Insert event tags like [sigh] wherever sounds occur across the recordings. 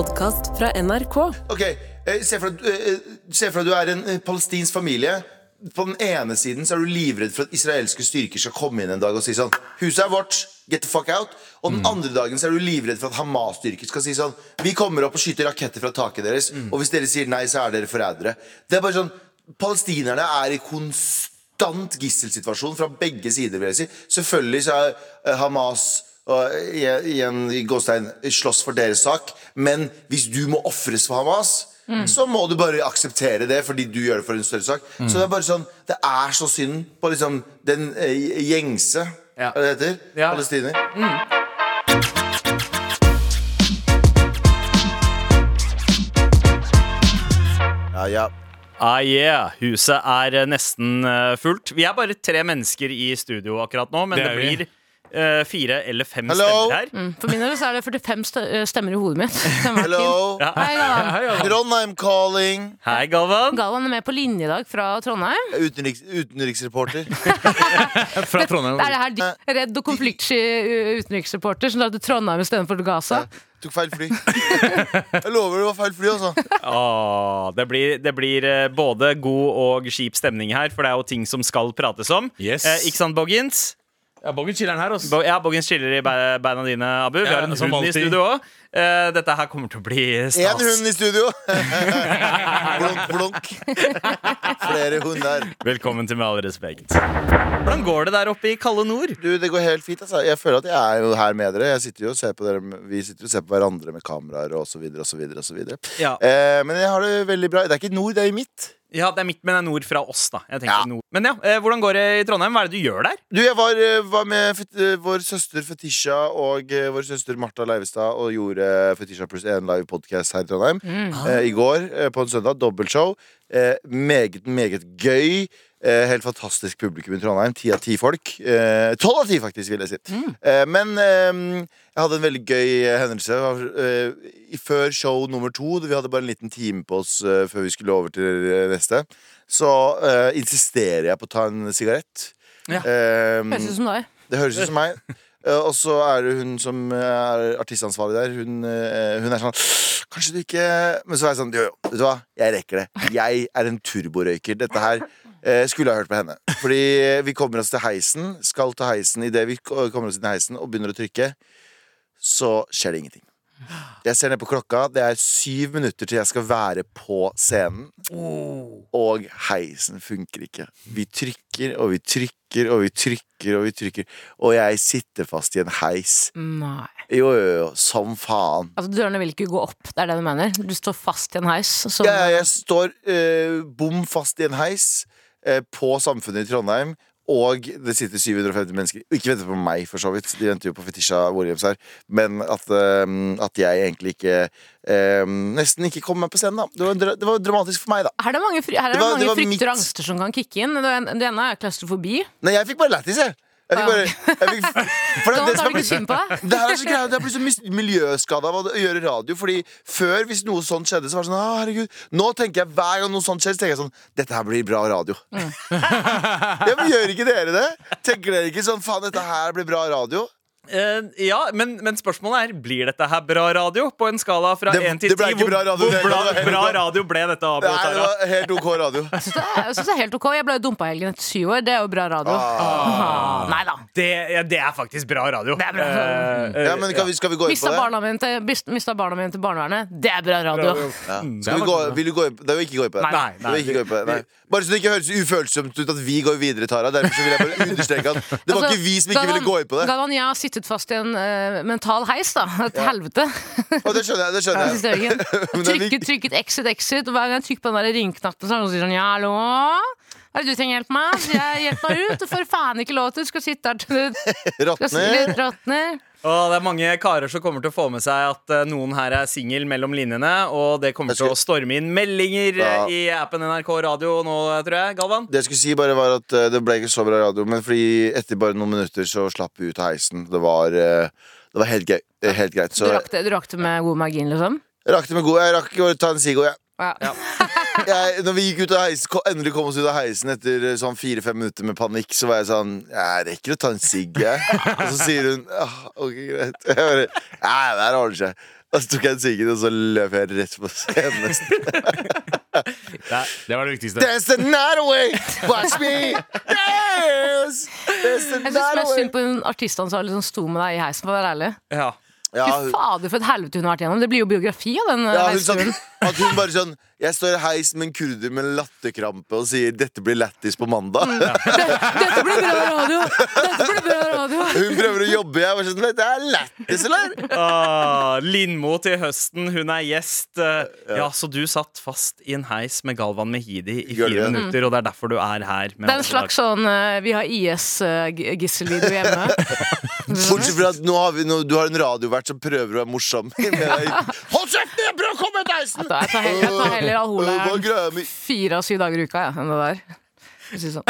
podkast fra NRK. Ok, eh, Se for deg at, eh, se for deg du er en eh, palestinsk familie. På den ene siden så er du livredd for at israelske styrker skal komme inn en dag og si sånn Huset er vårt, get the fuck out. Og den andre dagen så er du livredd for at Hamas-styrker skal si sånn Vi kommer opp og skyter raketter fra taket deres, og hvis dere sier nei, så er dere forrædere. Det er bare sånn Palestinerne er i konstant gisselsituasjon fra begge sider, vil jeg si. Selvfølgelig så er eh, Hamas og i- igjen i gåstein slåss for deres sak, men hvis du må ofres for Hamas så må du bare akseptere det fordi du gjør det for en større sak. Så det er bare sånn Det er så synd på liksom den eh, gjengse Ja. Hva det heter? Ja. Palestiner. Ja, ja. Ah, yeah. Huset er nesten eh, fullt. Vi er bare tre mennesker i studio akkurat nå, men Det det, vi. blir eh, fire eller fem Hello? stemmer her. Mm. For min del så er det 45 stø- eh, stemmer i hodet mitt. [laughs] Hello. Ja. [laughs] Hei, Galvan. Trondheim calling. Hei, Galvan. Galvan er med på linje i dag fra Trondheim. Utenriks, utenriksreporter. [laughs] Fra Trondheim. Det er det her de- redd og konfliktsky uh, utenriksreporter som drar til Trondheim istedenfor Gaza. Gaza. Tok feil fly. Jeg lover det var feil fly, altså. Åh, det blir, det blir eh, både god og kjip stemning her, for det er jo ting som skal prates om. Yes. Eh, ikke sant, Boggins? Ja, Boggen chiller'n her, altså. Bo ja, Boggen chiller i be- beina dine, Abu. Vi Ja, har en hund i studio òg. Dette her kommer til å bli Én stas. hund i studio. [laughs] blunk, blunk. Flere hunder. Velkommen til Med all respekt. Hvordan går det der oppe i kalde nord? Du, Det går helt fint. altså Jeg føler at jeg er jo her med dere. Jeg sitter jo og ser på dere Vi sitter jo og ser på hverandre med kameraer og så videre. og så videre, og så videre. Ja. Uh, men jeg har det veldig bra. Det er ikke nord, det er i mitt. Ja, det er midt, men det er nord fra oss, da. Jeg Ja. nord. Men ja, eh, hvordan går det i Trondheim? Hva er det du gjør der? Du, Jeg var, var med vår søster Fetisha og vår søster Martha Leivestad og gjorde Fetisha pluss én live podcast her i Trondheim eh, i går eh, på en søndag. Dobbeltshow. Eh, meget, meget gøy. Eh, helt fantastisk publikum i Trondheim. Ti av ti folk. Eh, Tolv av ti, faktisk, vil jeg si. Eh, men eh, jeg hadde en veldig gøy hendelse. Før show nummer to, vi hadde bare en liten time på oss før vi skulle over til neste, så eh, insisterer jeg på å ta en sigarett. Ja. Eh, Høres ut som deg. det høres ut som meg. [laughs] Eh, og så er det hun som er artistansvarlig der. Hun, eh, hun er sånn Kanskje du ikke Men så er jeg sånn Jo, jo, vet du hva? Jeg rekker det. Jeg er en turborøyker. Dette her eh, skulle jeg hørt på henne. Fordi vi kommer oss til heisen, skal til heisen idet vi kommer oss inn i heisen og begynner å trykke, så skjer det ingenting. Jeg ser ned på klokka. Det er syv minutter til jeg skal være på scenen. Og heisen funker ikke. Vi trykker og vi trykker og vi trykker og vi trykker. Og jeg sitter fast i en heis. Nei. Jo, jo, jo, som faen. Altså, Dørene vil ikke gå opp, det er det du mener? Du står fast i en heis? Som, Jeg, jeg står eh, bom fast i en heis eh, på Samfunnet i Trondheim. Og det sitter 750 mennesker. Ikke venter på meg, for så vidt. De venter jo på Fetisha Williams her. Men at, um, at jeg egentlig ikke um, Nesten ikke kom meg på scenen, da. Det var, dra- det var dramatisk for meg, da. Her er det mange, her er Det var- mange det frykter og angster som kan kicke inn. Det ene er klaustrofobi. Nei, jeg fikk bare lættis, jeg. Jeg fikk bare, jeg fikk, for det, det, som er det her er så greit, Jeg blir så miljøskada av å gjøre radio. Fordi før, hvis noe sånt skjedde, så var det sånn Å, herregud. Nå tenker jeg hver gang noe sånt skjer, så tenker jeg sånn Dette her blir bra radio. Mm. [laughs] ja, men Gjør ikke dere det? Tenker dere ikke sånn Faen, dette her blir bra radio? Eh, ja, men, men spørsmålet er Blir dette her bra radio på en skala fra Det- 1 til det ble 10? ikke bra radio, hvor det- bra, det bra radio ble dette? Nei, det var helt OK radio. Jeg syns det, synes det er helt ok. Jeg ble jo dumpa i helgen etter syv år. Det er jo bra radio. Ah. Nei da. Det, ja, det er faktisk bra radio. Det er bra radio. uh, Ja, men kan vi, Skal vi gå inn Mista på det? barna, mine til, mista barna mine til barnevernet. Det er bra radio. Ja. Skal vi gå, vil du gå inn på det? vil ikke gå inn på det. Nei, nei, nei. ikke på det. Nei. Bare så det ikke høres ufølsomt ut at vi går videre, Tara. Derfor så vil jeg bare understreke at det var Altså, ikke vi som ikke ville gå inn på det. Galvan, jeg har sittet fast i en uh, mental heis, da. Et helvete. Og det skjønner jeg. det skjønner jeg [laughs] Trykket, trykket, exit, exit. Og hver gang jeg trykker på den der ringknappen, så er det sier sånn Ja, hallo? Hva er det du trenger hjelp med? Jeg hjelp meg ut. Du får faen ikke lov til. Du skal sitte her til du [laughs] Råtner. Og det er mange karer som kommer til å få med seg at eh, noen her er singel mellom linjene, og det kommer Jeg til å storme inn meldinger Ja. eh, i appen NRK Radio nå, tror jeg. Galvan? Det jeg skulle si bare var at eh, Det ble ikke så bra radio, men fordi etter bare noen minutter så slapp vi ut av heisen. Det var, det var helt, gøy, eh, helt greit. Du Så rakk det, du rakk det med god margin, liksom? jeg rakk det med god. Jeg rakk å ta en Sigo, jeg. Ja. [laughs] jeg. Når vi gikk ut av heisen, endelig kom oss ut av heisen etter eh, sånn fire-fem minutter med panikk, så var jeg sånn Jeg rekker å ta en sigg, jeg. Og så sier hun ah, OK, greit. [laughs] Jeg bare, ja, det her ordner seg. Og så tok jeg en siggen, og så løp jeg rett på scenen. nesten. [laughs] Det var det viktigste. Dance the night away! Watch me! Dance! Dance the Jeg syns night mest away! synd på hun artistansvarlig som sto med deg i heisen, for å være ærlig. Ja. Ja, Fy hun, fader, for et helvete hun har vært igjennom. Det blir jo biografi av den ja, hun, sa, at hun bare sånn Jeg står i heis med en kurder med latterkrampe og sier 'dette blir lættis på mandag'. Dette blir bra radio! Dette blir bra radio! Hun prøver å jobbe. Jeg var sånn Dette er lættis, eller? Ah, Lindmo til høsten, hun er gjest. Eh, Ja, så du satt fast i en heis med Galvan Mehidi i fire minutter, og det er derfor du er her. med Det er en slags dag. sånn eh, Vi har IS-gisselvideo hjemme. [laughs] Bortsett fra at nå har vi, nå, du har en radiovert som prøver å være morsom. [laughs] Hold kjeft! Jeg prøver å komme ut heisen! Jeg tar heller, Øh, er greia mi? fire av syv dager i uka ja, enn det der. Sånn.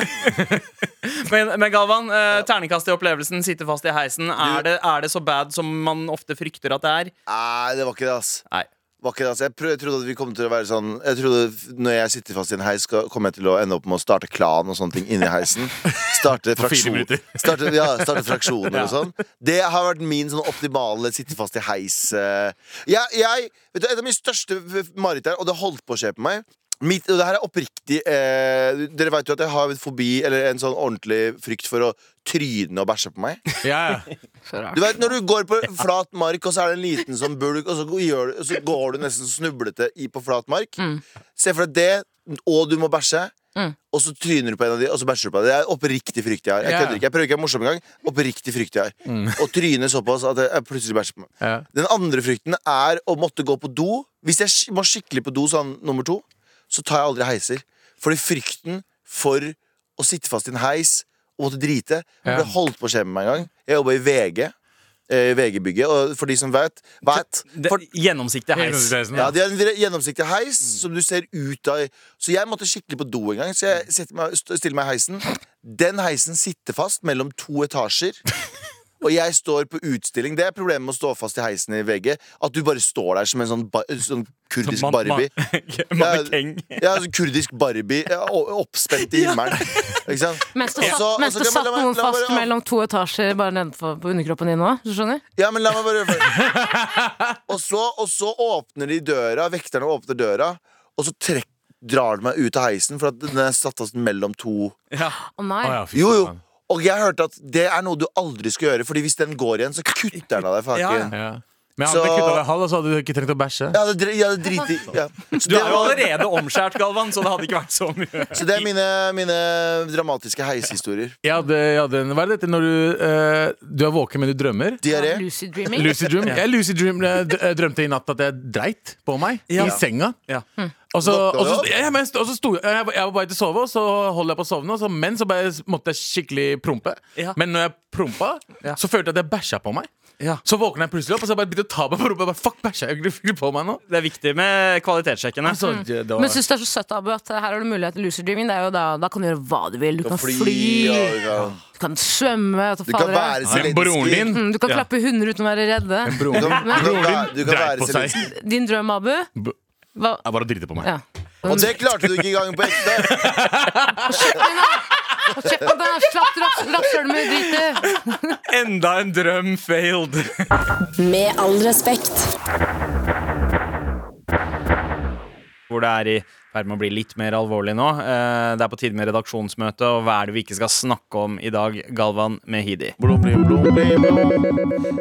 [laughs] Men, men Galvan, eh, terningkast i opplevelsen, sitte fast i heisen. Er det, er det så bad som man ofte frykter at det er? Nei, det var ikke det, ass. Nei. Var ikke det, Altså, Jeg, prøv, jeg trodde at vi kom til å være sånn Jeg trodde Når jeg sitter fast i en heis, skal- kommer jeg til å ende opp med å starte klan og sånne ting inni heisen. Starte [laughs] fraksjon, [laughs] starte, ja, starte fraksjoner og sånn. Det har vært min sånn optimale sitte fast i heis. eh. Jeg, jeg, vet du, Et av mine største mareritt og det holdt på å skje på meg Mitt, og det her er oppriktig eh, Dere vet jo at jeg har en fobi Eller en sånn ordentlig frykt for å tryne og bæsje på meg. [laughs] Ja, ja. Du vet, Når du går på flat mark, og så er det en liten sånn bulk, og så, gjør, og så går du nesten snublete i på flat mark. Se for deg det, og du må bæsje. Mm. Og så tryner du på en av de, og så bæsjer du på en. Det er oppriktig frykt jeg har. Jeg yeah. ikke, jeg prøver ikke å være morsom engang. Oppriktig frykt jeg har. Og tryne såpass at jeg plutselig bæsjer på meg. Yeah. Den andre frykten er å måtte gå på do. Hvis jeg må skikkelig på do sånn nummer to, så tar jeg aldri heiser. Fordi frykten for å sitte fast i en heis og måtte drite Ja. Det holdt på å skje med meg en gang. Jeg jobba i VG. eh, VG-bygget. Og for de som vet, vet Det, for, gjennomsiktig heis. Ja. De har en gjennomsiktig heis som du ser ut av. Så jeg måtte skikkelig på do en gang. Så jeg meg, stiller meg i heisen. Den heisen sitter fast mellom to etasjer. Og jeg står på utstilling. Det er problemet med å stå fast i heisen i VG. At du bare står der som en sånn, ba sånn kurdisk Man- man- Barbie. Mannekeng. [laughs] Ja, altså [laughs] kurdisk Barbie ja, oppspent i himmelen. Ikke sant? [laughs] Mens du, Og satt, mens kan- satt noen fast bare- mellom to etasjer bare nedenfor på underkroppen din òg. Du skjønner? Ja, men la meg bare og, så, og så åpner de døra, vekterne åpner døra, og så trekker drar de meg ut av heisen, for at den er satt fast mellom to Ja. oh, nei. Oh, ja, Jo, jo. Og jeg hørte at det er noe du aldri skal gjøre, Fordi hvis den går igjen, så kutter den av deg. Ja, Ja. Men hadde så... kutta deg halv, så hadde du ikke trengt å bæsje. Jeg hadde, dri- jeg hadde driti ja. Du er jo allerede omskjært, Galvan, så det hadde ikke vært så mye. så det er mine, mine dramatiske heishistorier. Jeg hadde, jeg hadde en, hva er dette når du, uh, du er våken, men du drømmer? Diaré. Lucid dreaming. Lucid dream. Jeg lucid dream, eh, eh, drømte i natt at jeg dreit på meg Ja. i senga. Ja. Og så, og så, du opp? ja, men, og så sto jeg Jeg var jeg bare til å sove, og så holdt jeg på å sovne. Men så bare måtte jeg skikkelig prompe. Ja. Men når jeg prompa, Ja. så følte jeg at jeg bæsja på meg. Ja. Så våkner jeg plutselig opp, og så bare begynte å ta meg på rumpa. Jeg Bare, Fuck, bæsja jeg egentlig på meg nå? Det er viktig med kvalitetssjekkene. Altså, det, det var, Men syns det er så søtt, Abu, at her har du mulighet til lucid dreaming. Det er jo da, da kan du gjøre hva du vil. Du kan fly, Fly, og, ja. du kan svømme. Du kan være men broren Zelenskyj. din Mm, Du kan Ja. klappe hunder uten å være redde. broren Du din kan, du kan, broren være- du din kan dreit være på seg. Zelenskyj. Din drøm, Abu? B- Hva? Jeg bare driter på meg. Ja. Og det klarte du ikke engang på ekte. Hold kjeften din! Slapp raps- rasshølet med dritet! Enda en drøm failed. Med all respekt. Hvor det er i ferd med å bli litt mer alvorlig nå. Eh, Det er på tide med redaksjonsmøte, og hva er det vi ikke skal snakke om i dag, Galvan Mehidi? Blom, blim, blom, blim, blom.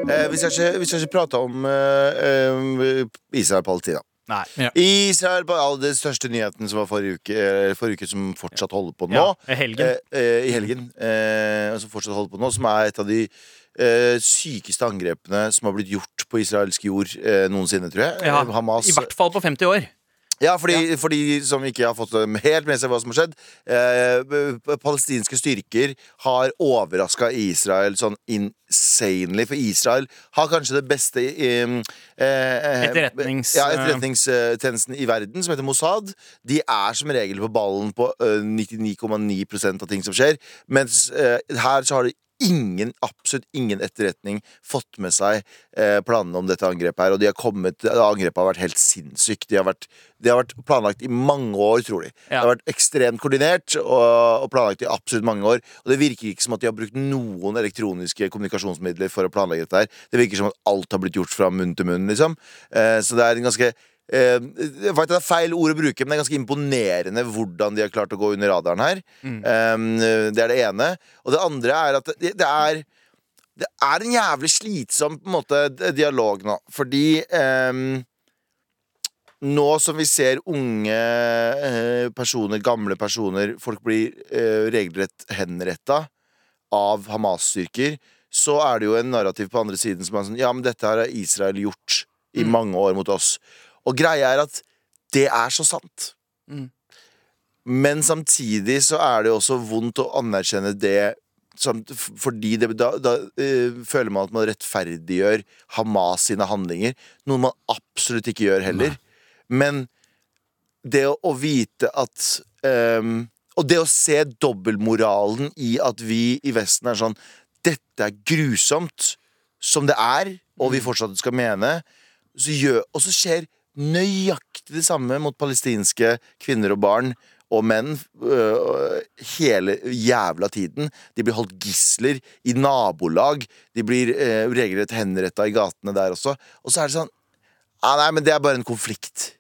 Eh, vi skal ikke, vi skal ikke prate om eh, eh, Israel-Palestina. Nei. Israel på all den største nyheten som var forrige uke, forrige uke som fortsatt holder på nå. Ja, helgen. Eh, eh, I helgen. Eh, som fortsatt holder på nå, som er et av de eh, sykeste angrepene som har blitt gjort på israelsk jord eh, noensinne, tror jeg. Ja, Hamas I hvert fall på 50 år. Ja, fordi, for de som ikke har fått helt med seg hva som har skjedd. Eh, palestinske styrker har overraska Israel sånn insanely. For Israel har kanskje det beste eh, eh, Etterretnings- Ja, etterretningstjenesten i verden, som heter Mossad. De er som regel på ballen på eh, 99,9% av ting som skjer. Mens eh, her så har de ingen, absolutt ingen etterretning fått med seg eh, planene om dette angrepet her. Og de har kommet, angrepet har vært helt sinnssykt. De har vært, de har vært planlagt i mange år, tror de. Det har vært ekstremt koordinert og, og planlagt i absolutt mange år. Og det virker ikke som at de har brukt noen elektroniske kommunikasjonsmidler for å planlegge dette her. Det virker som at alt har blitt gjort fra munn til munn, liksom. Eh, så det er en ganske eh, det er feil ord å bruke, men det er ganske imponerende hvordan de har klart å gå under radaren her. Eh, det er det ene. Og det andre er at det, det er det er en jævlig slitsom på en måte, dialog nå. Fordi um, nå som vi ser unge eh, personer, gamle personer, folk blir eh, regelrett henretta av Hamas-styrker, så er det jo en narrativ på andre siden som er sånn Ja, men dette har Israel gjort i mange år mot oss. Og greia er at det er så sant. Mm. Men samtidig så er det også vondt å anerkjenne det fordi det, da, da eh, føler man at man rettferdiggjør Hamas sine handlinger. Noe man absolutt ikke gjør heller. Men det å, å vite at ehm, Og det å se dobbeltmoralen i at vi i Vesten er sånn Dette er grusomt, som det er, og vi fortsatt skal mene. Så gjør, og så skjer nøyaktig det samme mot palestinske kvinner og barn og menn øh, hele jævla tiden. De blir holdt gisler i nabolag. De blir øh, regelrett henretta i gatene der også. Og så er det sånn ah, Nei, men det er bare en konflikt.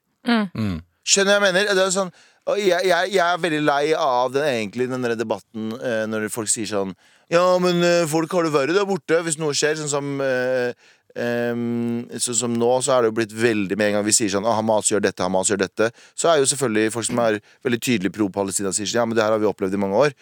Skjønner jeg mener? Det er sånn, og jeg, jeg, jeg er veldig lei av den, egentlig, den der debatten eh, når folk sier sånn Ja, men eh, folk har det verre der borte hvis noe skjer. Sånn som eh, em, så som nå, så er det jo blitt veldig Med en gang vi sier sånn ah, Hamas gjør dette, Hamas gjør dette, så er jo selvfølgelig folk som er veldig tydelig pro-Palestina, sier sånn Ja, men det her har vi opplevd i mange år.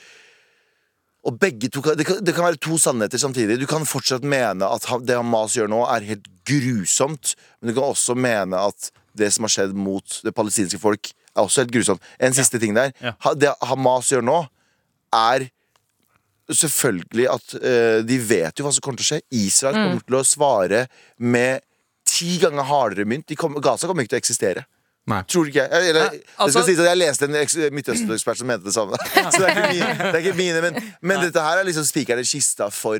Og begge to, det, kan, det kan være to sannheter samtidig. Du kan fortsatt mene at det Hamas gjør nå, er helt grusomt. Men du kan også mene at det som har skjedd mot det palestinske folk, er også helt grusomt. En siste ting der. Ja. Det Hamas gjør nå, er selvfølgelig at uh, de vet jo hva som kommer til å skje. Israel kommer til å svare med ti ganger hardere mynt. De kommer- Gaza kommer ikke til å eksistere. Nei. Tror ikke jeg? Eller, Ja, det altså- skal si at Jeg leste en eks- Midtøsten-ekspert som mente det samme. [laughs] Så det er ikke mine, det er ikke mine men, men dette her er liksom spikeren i kista for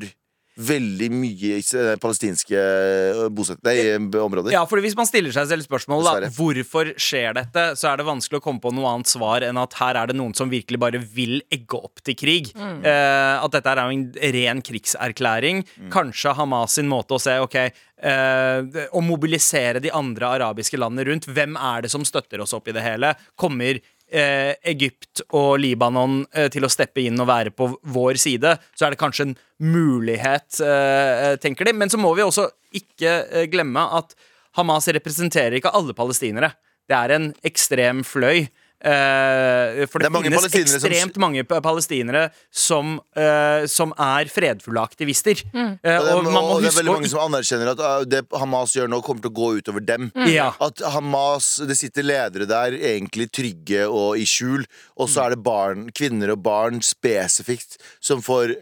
veldig mye is- eh, palestinske eh, i områder. Ja, fordi Hvis man stiller seg selv spørsmålet da, hvorfor skjer dette, så er det vanskelig å komme på noe annet svar enn at her er det noen som virkelig bare vil egge opp til krig. Eh, at dette er en ren krigserklæring. Kanskje Hamas sin måte å se ok, eh, Å mobilisere de andre arabiske landene rundt. Hvem er det som støtter oss opp i det hele? Kommer eh, Egypt og Libanon eh, til å steppe inn og være på vår side, så er det kanskje en mulighet, eh, tenker de. Men så må vi også ikke eh, glemme at Hamas representerer ikke alle palestinere. Det er en ekstrem fløy. Eh, for Det det, mange finnes ekstremt som- mange palestinere som, uh, som er fredfulle aktivister. Eh, Og det, og man må og det er veldig å mange som anerkjenner at uh, det Hamas gjør nå, kommer til å gå utover dem. Ja. At Hamas, Det sitter ledere der egentlig trygge og i skjul, og så er det barn, kvinner og barn spesifikt som får,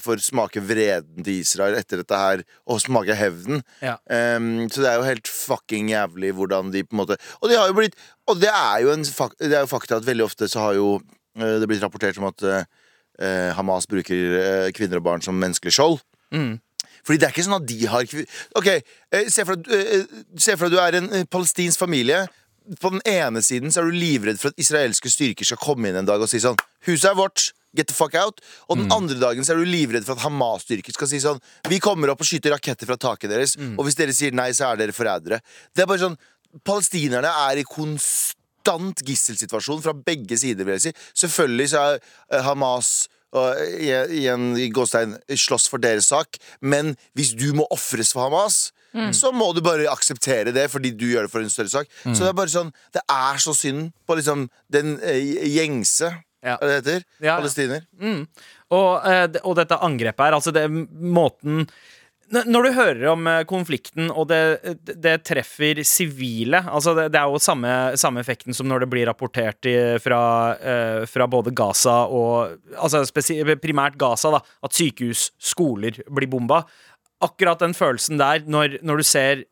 får smake vreden til Israel etter dette her, og smake hevnen. Ja. Um, så det er jo helt fucking jævlig hvordan de på en måte Og de har jo blitt Og det er jo en fak, Det er jo fakta at veldig ofte så har jo eh, det blitt rapportert om at eh, Hamas bruker eh, kvinner og barn som menneskelig skjold. Fordi det er ikke sånn at de har Ok, eh, se for, deg, eh, se for deg du er en eh, palestinsk familie. På den ene siden så er du livredd for at israelske styrker skal komme inn en dag og si sånn Huset er vårt. Get the fuck out. Og den andre dagen så er du livredd for at Hamas-styrker skal si sånn Vi kommer opp og skyter raketter fra taket deres, og hvis dere sier nei, så er dere forrædere. Det er bare sånn Palestinerne er i konstant gisselsituasjon fra begge sider, vil jeg si. Selvfølgelig så er eh, Hamas og i- igjen i gåstegn slåss for deres sak, men hvis du må ofres for Hamas så må du bare akseptere det fordi du gjør det for en større sak. Så det er bare sånn Det er så synd på liksom den eh, gjengse Ja. Hva det heter? Ja, ja. Palestiner. Og, eh, og dette angrepet her, altså det måten Når du hører om eh, konflikten, og det, det- treffer sivile altså det, det er jo samme, samme effekten som når det blir rapportert i, fra, eh, fra både Gaza og Altså primært Gaza, da. At sykehus, skoler blir bomba. Akkurat den følelsen der, når, når du ser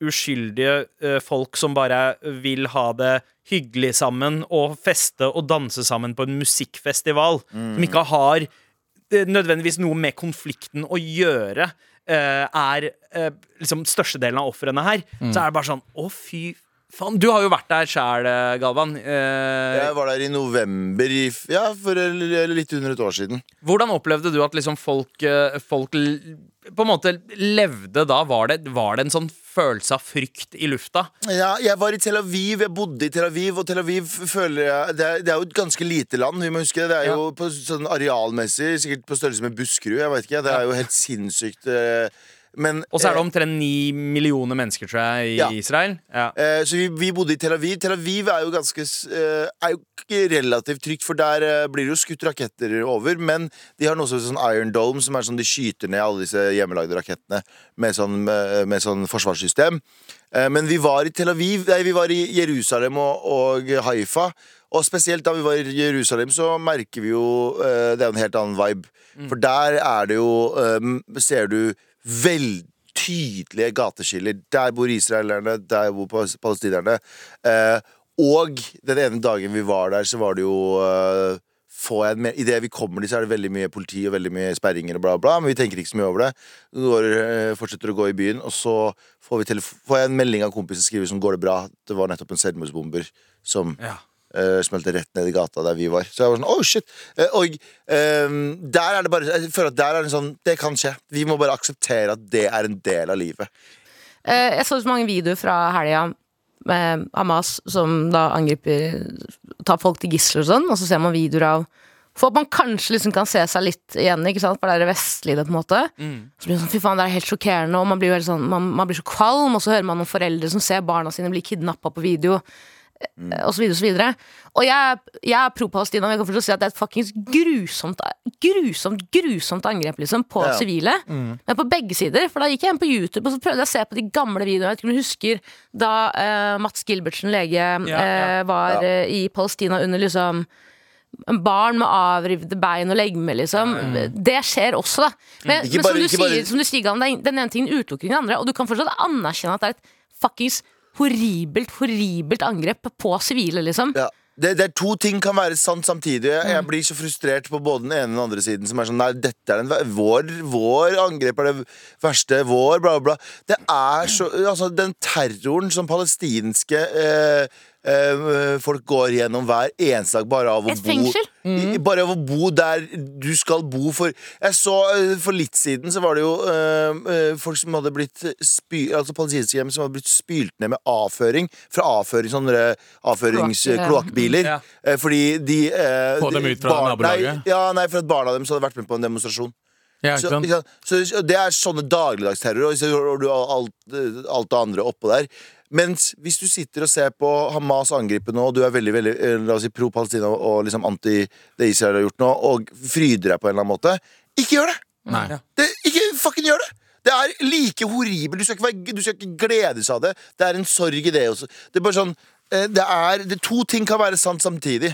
uskyldige eh, folk som bare vil ha det hyggelig sammen og feste og danse sammen på en musikkfestival, som ikke har nødvendigvis noe med konflikten å gjøre, eh, er eh, liksom størstedelen av ofrene her, så er det bare sånn Å, fy faen. Du har jo vært der sjæl, Galvan. Eh, Jeg var der i november i, Ja, for eh, litt under et år siden. Hvordan opplevde du at liksom folk, eh, folk på en måte levde da? Var det, var det en sånn følelse av frykt i lufta? Ja, jeg var i Tel Aviv, jeg bodde i Tel Aviv, og Tel Aviv føler jeg Det er, det er jo et ganske lite land, vi må huske det. Det er jo på sånn arealmessig sikkert på størrelse med Buskerud, jeg vet ikke. Det er jo helt [laughs] sinnssykt. eh, Men Og så er det eh, omtrent ni millioner mennesker, tror jeg, i Ja. Israel. Ja. Eh, så vi, vi bodde i Tel Aviv. Tel Aviv er jo ganske eh, Er jo relativt trygt, for der eh, blir det jo skutt raketter over. Men de har noe som heter sånn Iron Dome, som er sånn de skyter ned alle disse hjemmelagde rakettene med sånn, med, med sånn forsvarssystem. Eh, men vi var i Tel Aviv Nei, vi var i Jerusalem og, og Haifa. Og spesielt da vi var i Jerusalem, så merker vi jo eh, Det er jo en helt annen vibe. For der er det jo eh, Ser du veldig tydelige gateskiller. Der bor israelerne, der bor palestinerne. Eh, og den ene dagen vi var der, så var det jo eh, får jeg en me- Idet vi kommer dit, så er det veldig mye politi og veldig mye sperringer og bla, bla, men vi tenker ikke så mye over det. Går, eh, fortsetter å gå i byen, og så får, får jeg en melding av en kompis som skriver som går det bra. Det var nettopp en selvmordsbomber som Ja. Eh, smelte rett ned i gata der vi var. Så jeg var sånn, oh shit uh, Og ehm, der er det bare Jeg føler at der er det sånn Det kan skje. Vi må bare akseptere at det er en del av livet. Eh, jeg så så mange videoer fra helga med Hamas som da angriper Tar folk til gisler og sånn, og så ser man videoer av For at man kanskje liksom kan se seg litt igjen, ikke sant? for det er det vestlige, det, på en måte. Så blir det sånn, fy faen, det er helt sjokkerende, og man blir, jo sånn, man, man blir så kvalm, og så hører man om foreldre som ser barna sine bli kidnappa på video. Eh, Og så videre og så. Og jeg, jeg er pro-Palestina, men jeg kan forstå si at det er et fuckings grusomt, grusomt, grusomt angrep liksom, på Ja. sivile. Men på begge sider. For da gikk jeg inn på YouTube og så prøvde jeg å se på de gamle videoene. Jeg vet ikke om du husker da uh, Mats Gilbertsen, lege, ja. eh, var Ja. eh, i Palestina under liksom Barn med avrivde bein og legeme, liksom. Det skjer også, da. Men, Ikke men bare- som, du sier, bare- som du sier, er- den ene tingen utelukker den andre. Og du kan fortsatt anerkjenne at det er et fuckings horribelt, horribelt angrep på sivile, liksom. Ja. Det, det er To ting kan være sant samtidig. Jeg, jeg blir så frustrert på både den ene og den andre siden. Som er sånn, nei, dette er den, vår, vår angrep er det verste. Vår, bla, bla. Det er så Altså, den terroren som palestinske eh, folk går gjennom hver eneste dag bare av å Et bo fengsel. i- Bare av å bo der du skal bo for Jeg så eh, For litt siden så var det jo eh, eh, folk som hadde blitt spy, Altså palestinske hjem som hadde blitt spylt ned med avføring fra avføring, sånne avføringskloakkbiler. Ja. Eh, Fordi de eh, Få dem ut fra nabolaget? ja, nei, for at barna deres hadde vært med på en demonstrasjon. Ja, Så, så det er sånne dagligdagsterror, og så har du alt, alt det andre oppå der. Mens hvis du sitter og ser på Hamas angripe nå, og du er veldig veldig eh, la oss si, pro-Palestina og liksom anti det Israel har gjort nå, og fryder deg på en eller annen måte, ikke gjør det! Nei. det ikke fucking gjør det! Det er like horribelt. Du skal ikke, være, du skal ikke gledes av det. Det er en sorg i det også. Det er bare sånn eh, det er, det, To ting kan være sant samtidig.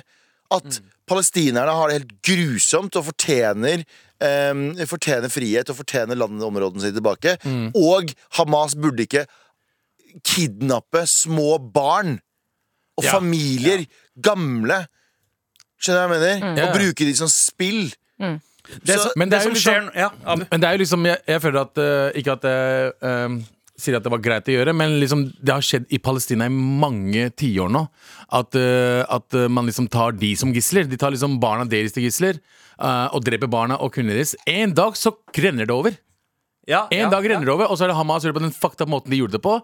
At palestinerne har det helt grusomt og fortjener um, Fortjener frihet og fortjener landet og områdene sine tilbake. Og Hamas burde ikke kidnappe små barn og Ja. familier, gamle. Skjønner du hva jeg mener? Ja. Og bruke de som spill. Det, Så- men det, er som jo skjer liksom- ja, Men det er jo liksom Jeg, jeg føler at eh, Ikke at jeg eh, sier at det var greit å gjøre, men liksom det har skjedd i Palestina i mange tiår nå. At, eh, at eh, man liksom tar de som gisler. De tar liksom barna deres til gisler eh, og dreper barna og kundene deres. En dag så renner det over. Ja, En dag renner det over, og så er det Hamas gjør det på den fucked up måten de gjorde det på.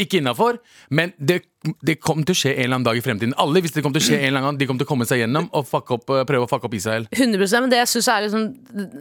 Ikke innafor, men det, det kommer til å skje en eller annen dag i fremtiden. Alle visste det kom til å skje en eller annen gang. De kom til å komme seg gjennom og fuck opp, eh, prøve å fucke opp Israel. 100 men det jeg synes er liksom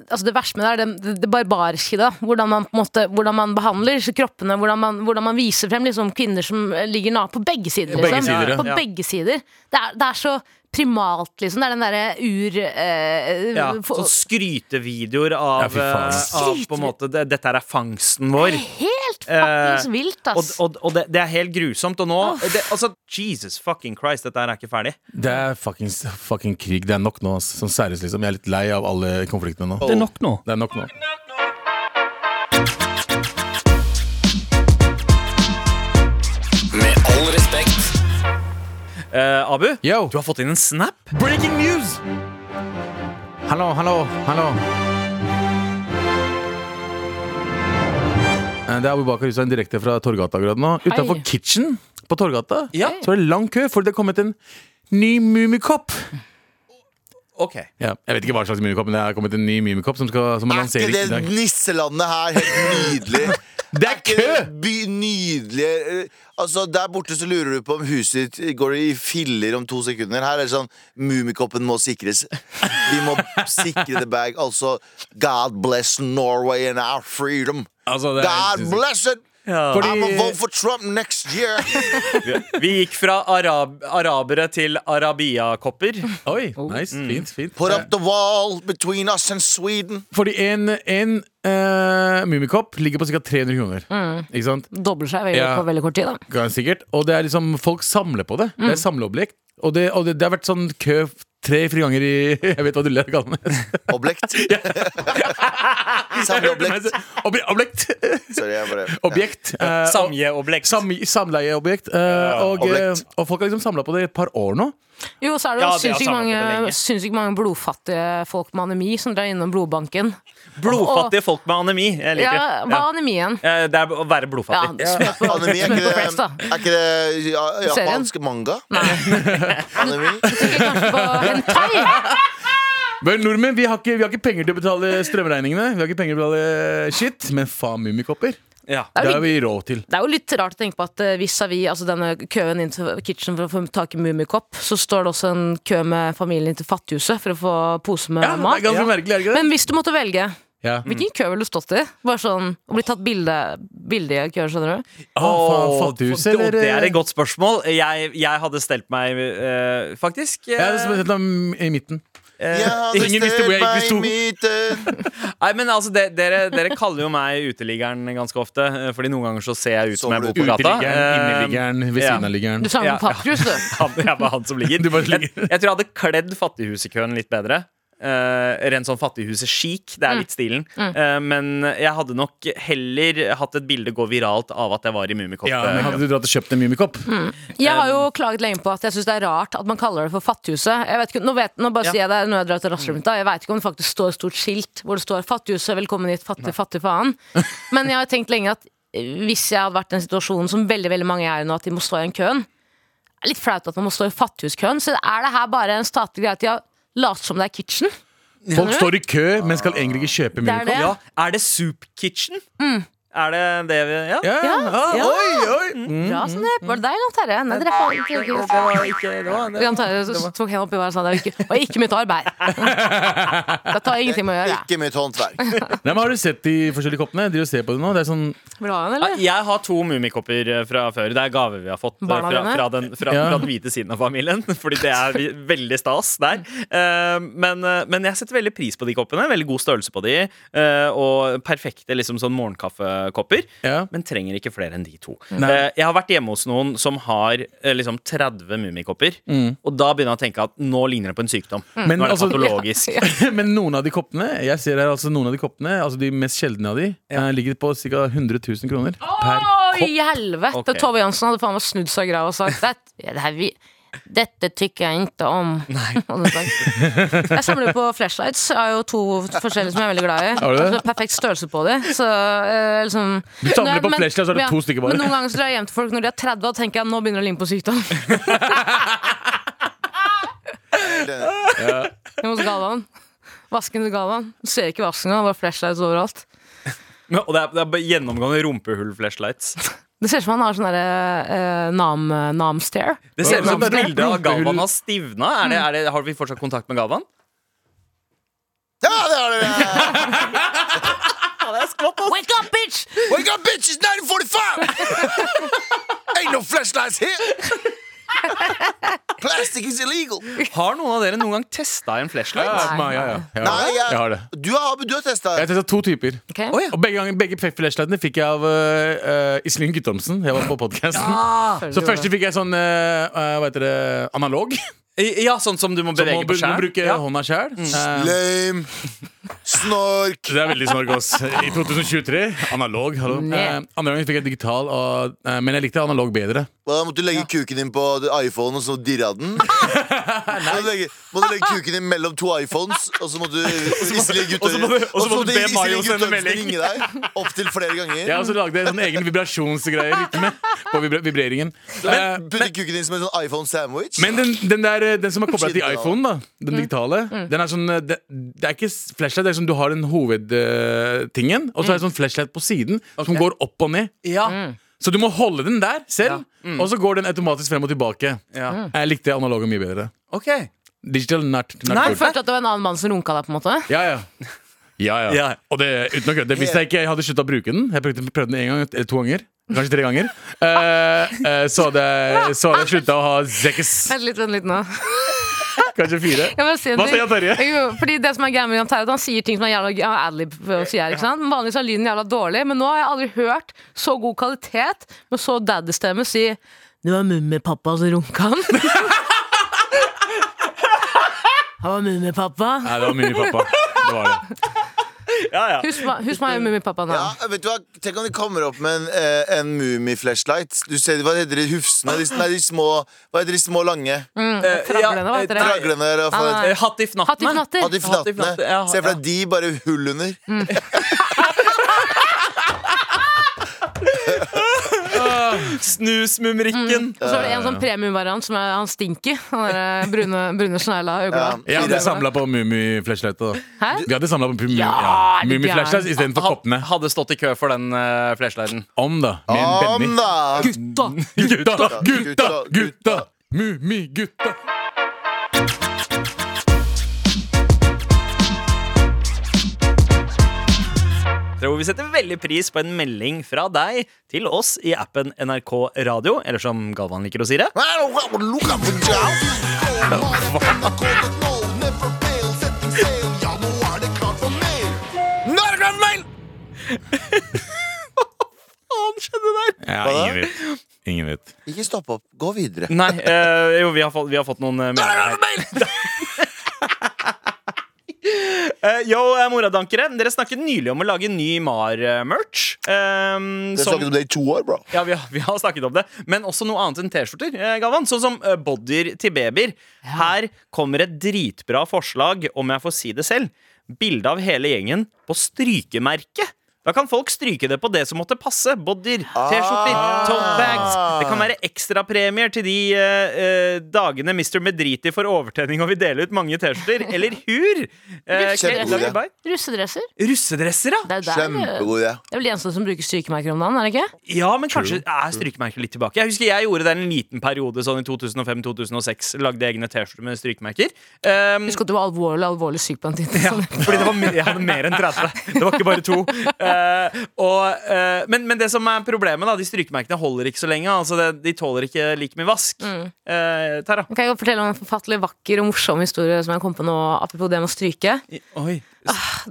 altså Det verste med det er det, det, barbariske i det. Hvordan man, på en måte, hvordan man behandler kroppene. Hvordan man, hvordan man viser frem liksom, kvinner som ligger na på begge sider. På begge liksom. sider, ja. På begge sider. Det er, det er så primalt, liksom. Det er den derre ur... Eh, Ja, sånn skrytevideoer av, ja, eh, av på en måte det, Dette er fangsten vår. Det er Helt Eh, fuckings vilt, Og, ass. og, og det, det er helt grusomt. Og nå det, Altså, Jesus fucking Christ, dette her er ikke ferdig. Det er fuckings, fucking krig. Det er nok nå. ass. Sånn seriøst, liksom. Jeg er litt lei av alle konfliktene nå. Det er nok nå. Det er nok nå. Uh, Abu, Yo. du har fått inn en snap. Breaking news! Hallo, hallo, hallo. Eh, det er Abu Bakar Hussein direkte fra Torgata akkurat nå. Utafor Kitchen på Torgata ja. Så er det lang kø, Fordi det er kommet en ny mumikopp Ok ja, Jeg vet ikke hva slags mumikopp men det er kommet en ny mumikopp som, skal, som er Er ikke det nisselandet her helt nydelig? [laughs] Det er kø! by nydelige eh, Altså Der borte så lurer du på om huset ditt går i filler om to sekunder. Her er det sånn Mummikoppen må sikres. Vi må sikre the bag. Altså God bless Norway and our freedom. Altså, God bless it! Fordi- I'm a vote for Trump next year. [laughs] Vi gikk fra arab arabere til arabia-kopper. Oi, nice, fint, fint. Put up the wall between us and Sweden. Fordi en, en uh, Mummikopp ligger på ca. 300 kroner. Ikke sant? Dobler seg veldig, Ja. på veldig kort tid. da Ganske sikkert. Og det er liksom, folk samler på det. Det er samleobjekt. Og det, og det, det har vært sånn kø tre-fire ganger i Jeg vet hva du ler av, Oblekt. [laughs] [laughs] [laughs] Objekt. Samleobjekt. Obje- Objekt. Sorry, bare Objekt. eh. Sam, samleieobjekt. eh, og, eh, objekt. og folk har liksom samla på det i et par år nå. Jo, så er det jo ja, sinnssykt mange, mange blodfattige folk med anemi som drar innom blodbanken. Blodfattige folk med anemi. Jeg liker Ja, hva er anemien? Eh, Det er å være Ja, blodfattig. smør på, Anemi, er smør ikke på flest, da. det, er ikke det ja, japansk manga? Nei. [laughs] Anemi? Tenker kanskje på hentai. Men nordmenn vi har, ikke, vi har ikke penger til å betale strømregningene. Vi har ikke penger til å betale shit, men faen mummikopper. Ja. Det har vi råd til. Det er jo litt rart å tenke på at eh, vis-à-vis altså denne køen inn til kitchen for å få tak i Mummikopp, så står det også en kø med familien inn til Fattighuset for å få pose med Ja, det mat. er ganske merkelig, er det ikke det? Men hvis du måtte velge, Ja. hvilken kø ville du stått i? Bare sånn å bli tatt bilde, bilde i køer, skjønner du? Oh, det- eller? Det er et godt spørsmål. Jeg, jeg hadde stelt meg uh, faktisk Uh, Ja, det er som annet i midten. Uh, Ingen visste hvor jeg hadde sto. meg i midten. [laughs] Nei, men altså, de, dere, dere kaller jo meg uteliggeren ganske ofte. eh, Fordi noen ganger så ser jeg ut som jeg bor på gata. Uteliggeren, Eh, inneliggeren, ved ja. siden av liggeren. Du sa Ja, ja, Fattighus, du. Han, jeg var han som ligger. [laughs] Du bare jeg, ligger. jeg tror jeg hadde kledd fattighusekøen litt bedre. Uh, rent sånn fattighuset-chic. Det er litt stilen. Eh, men jeg hadde nok heller hatt et bilde gå viralt av at jeg var i Mummikopp. Ja, men Hadde du dratt og kjøpt en mummikopp? Jeg har jo klaget lenge på at jeg syns det er rart at man kaller det for Fattighuset. Jeg vet ikke, nå, vet, nå bare Ja. sier jeg det når jeg drar til da. Jeg vet ikke om det faktisk står et stort skilt hvor det står 'Fattighuset, velkommen hit, fattig, fattig faen'. [laughs] Men jeg har tenkt lenge at eh, hvis jeg hadde vært i den situasjonen som veldig veldig mange er i nå, at de må stå i en køen litt flaut at man må stå i fattighuskøen. Så er det her bare en statlig greie at de har latt som det er kitchen? Folk står i kø, men skal egentlig ikke kjøpe Det er det. Ja, Er det Soup Kitchen? Er det det vi Ja. Ja, ja. Ah, Ja. Oi, oi! Mm. Bra som det. Var det deg, Jan Terje? Nei, dere får ikke Det var ikke det var, det. Tok hendene oppi været og sa det var ikke, var ikke mitt arbeid. [laughs] Det tar ingenting med å gjøre. Ikke mitt håndverk. Nei, men Har du sett de forskjellige koppene? De ser på det nå Det er sånn Vil du ha en, eller? Jeg har to Mummikopper eh, fra før. Det er gaver vi har fått eh, Barna fra, fra, den, fra, Ja. fra den hvite siden av familien. [laughs] Fordi det er veldig stas der. Eh, men, men jeg setter veldig pris på de koppene. Veldig god størrelse på de. og perfekte liksom sånn morgenkaffekopper. Ja. Men trenger ikke flere enn de to. Nei. Eh, jeg har vært hjemme hos noen som har eh, liksom 30 Mummikopper. Og da begynner jeg å tenke at nå ligner det på en sykdom. Men nå er det altså- patologisk. [laughs] Men noen av de koppene Jeg ser her altså noen av de koppene Altså de mest sjeldne av de eh, Ligger på ca. 100 000 kroner Per kopp. Å, i helvete! Okay. Tove Jansen hadde faen meg snudd seg i grava og sagt det, det her vi dette tykker jeg ikke om. [laughs] Jeg samler på flashlights. Jeg har jo to forskjellige som jeg er veldig glad i. Har du det? Altså, perfekt størrelse på dem. Så, eh, liksom, Du samler på men- flashlights, så er det ja, to stykker bare. Men noen ganger så drar jeg hjem til folk når de er 30, og tenker jeg nå begynner det å ligne på sykdom. Hjemme hos Galvan. Vasken til Galvan. Du ser ikke vasken, det er bare flashlights overalt. [laughs] Men- Og det er, det er bare gjennomgående rumpehull-flashlights. Det ser ut som han har sånn derre eh, nam, nam-stare. Det ser ut som bildet av. Galvan har stivna. Er det, er det, har vi fortsatt kontakt med Galvan? Ja, det har [laughs] dere! Wake up, bitch! Wake up, bitch! It's 945! [laughs] Ain't no flashlights here! Plastic is illegal. Har noen av dere noen gang testa en flashlight? ja, ja, ja, ja. Nei, jeg, Jeg har det Du har, du har testa. Jeg har testet to typer Ok. Og begge, ganger, begge flashlightene fikk jeg av uh, Iselin Guttormsen Jeg var på podcasten Så første fikk jeg sånn eh, eh, Hva heter det? Analog Ja, sånn som du må Så må bevege på du må skjerm? bruke Ja. hånda Eh, Lame. Snork! Det er veldig snork, ass. I 2023. Analog. hallo eh, Andre gangen fikk jeg digital, og, eh, men jeg likte analog bedre. Da måtte du legge kuken din på iPhone og så dirra den. [laughs] Måtte du legge, måtte du legge kuken din mellom to iPhones, og så måtte du Iselin og så må du- og så måtte du be Mayo sende Guttormsen melding. ringe deg opptil flere ganger. Jeg har også lagde en sånn egen vibrasjonsgreie rytme på vibra vibreringen. Eh, Men Putte kuken din som en sånn iPhone-sandwich. Men den, den, der, eh, den som er kobla til iPhone, da den digitale, den er sånn eh, det, det er ikke s- flashlight, det er sånn du har den hovedtingen, og så er det sånn flashlight på siden som går opp og ned. Ja. Så du må holde den der selv, og så går den automatisk frem og tilbake. ja. Jeg likte analogen mye bedre. OK. Digital, not Nei, good. Følte at det var en annen mann som runka deg, på en måte? Ja, ja. [laughs] Ja, ja. Ja. Og det, uten å kødde, hvis jeg ikke hadde slutta å bruke den Jeg prøvde, prøvde den en gang eller to ganger. Kanskje tre ganger. Uh, uh, så hadde jeg- så jeg slutta å ha sex. Vent litt, vent litt nå. Kanskje fire. Ja, Hva sier Terje? Fordi det som er greia med Jan Terje, han sier ting som er jævla adlib. sier? Vanligvis er lyden jævla dårlig, men nå har jeg aldri hørt så god kvalitet med så daddy-stemme si Det var mummipappa som runka han. [laughs] Han var mummipappa. Nei, det var Mummipappa. Det var det. Ja, ja. Husk, meg- husk meg mummipappa nå. Ja, vet du hva? Tenk om de kommer opp med en, eh, en Mummi-flashlight. Du ser, Hva heter de hufsene? De, nei, de små Hva heter de små lange? Traglene, hva heter det? Traglene der. og Nei, for- nei. Eh, Hattifnattene. Hattifnatter. At Hatt i fnattene. Se for deg de bare hull under. [laughs] Snusmumrikken. Mm. Og så er det en sånn premiumvariant som er han Stinky. Han der brune, brune snegla. Ja. Vi hadde samla på Mummi-flashlightet. Vi hadde samla på Mummi-flashlight ja, mummi istedenfor koppene. Hadde stått i kø for den uh, flashlighten. Om, da. Med en Benny. Gutta! Gutta! Gutta! Gutta! Mummigutta! Hvor vi setter veldig pris på en melding fra deg til oss i appen NRK Radio, eller som Galvan liker å si det. [laughs] Hva faen skjedde der? Ja, ingen vet. Ingen vet. Ikke stopp opp. Gå videre. Nei, eh, jo, vi har, fått, vi har fått noen eh, meldinger her. [laughs] [laughs] Eh, yo, eh, moradankere. Dere snakket nylig om å lage ny MAR-merch. Um, Jeg har snakket om det i to år, bro. Ja, vi har, vi har snakket om det. Men også noe annet enn T-skjorter. Gavan Galvan Sånn som uh, bodyer til babyer. Her kommer et dritbra forslag, om jeg får si det selv. Bilde av hele gjengen på strykemerket. Da kan folk stryke det på det som måtte passe. Bodyer, T-skjorter, tote bags. Det ekstrapremier til de eh, eh, dagene Mr. Medriti får overtenning og vil dele ut mange T-skjorter. [laughs] Eller hur? Eh, Kjempegod idé. Russedresser. Russedresser, ja. Det er, der, Kjempegod idé. det er vel de eneste som bruker strykemerker om dagen, er det ikke? Ja, men kanskje er strykemerker litt tilbake. Jeg husker jeg gjorde det en liten periode sånn i 2005-2006. Lagde egne T-skjorter med strykemerker. Um, Husk at du var alvorlig alvorlig syk på den tiden. ja, fordi det var, jeg hadde mer enn 30. Det var ikke bare to. Uh, [laughs] og, uh, men, men det som er problemet, da de strykemerkene holder ikke så lenge. Altså det, de tåler ikke like mye vask. Eh, Tara. Kan jeg fortelle om en forfattelig vakker og morsom historie som jeg kom på nå, apropos det med å stryke? I- Oi.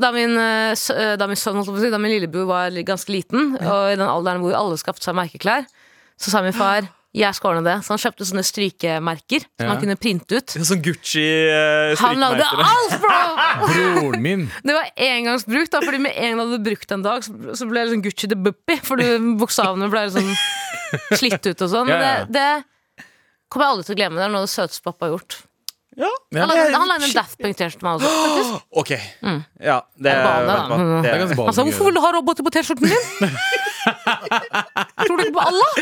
Da min, eh, eh, da min sønn, da min lillebror var ganske liten, og i den alderen hvor alle skaffet seg merkeklær, så sa min far jeg skal ordne det. Så han kjøpte sånne strykemerker som han kunne printe ut. Sånn Gucci-strykemerker. Han lagde alt, bro! [laughs] Broren min. Det var engangsbruk, da, fordi med en gang du hadde brukt en dag, så, ble det sånn Gucci the Buppy, fordi bokstavene ble sånn slitt ut og sånn. Men det, det kommer jeg aldri til å glemme. Det er noe av det søteste pappa har gjort. Ja. Han lagde, en Daft Punk-T-skjorte til meg også. faktisk. OK. Ja, det det, Det er ganske Han sa 'hvorfor vil du ha roboter på T-skjorten din'? [laughs] [laughs] Tror du ikke på Allah?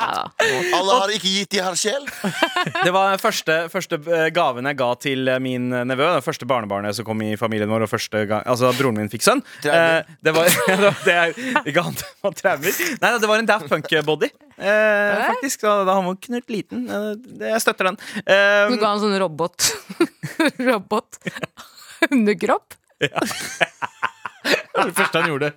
Alle har ikke gitt de her sjel. [laughs] Det var første, første eh, gaven jeg ga til eh, min nevø. Det første barnebarnet som kom i familien vår. Og første gang, altså Broren min fikk sønn. Eh, [laughs] det var, det er, ikke annet enn traumer. Nei, det var en Daft Punk-body. Eh, faktisk. Da, da han var knurt liten. Eh, jeg støtter den. Eh, Du ga han sånn robot Robot Underkropp. Det var det første han gjorde.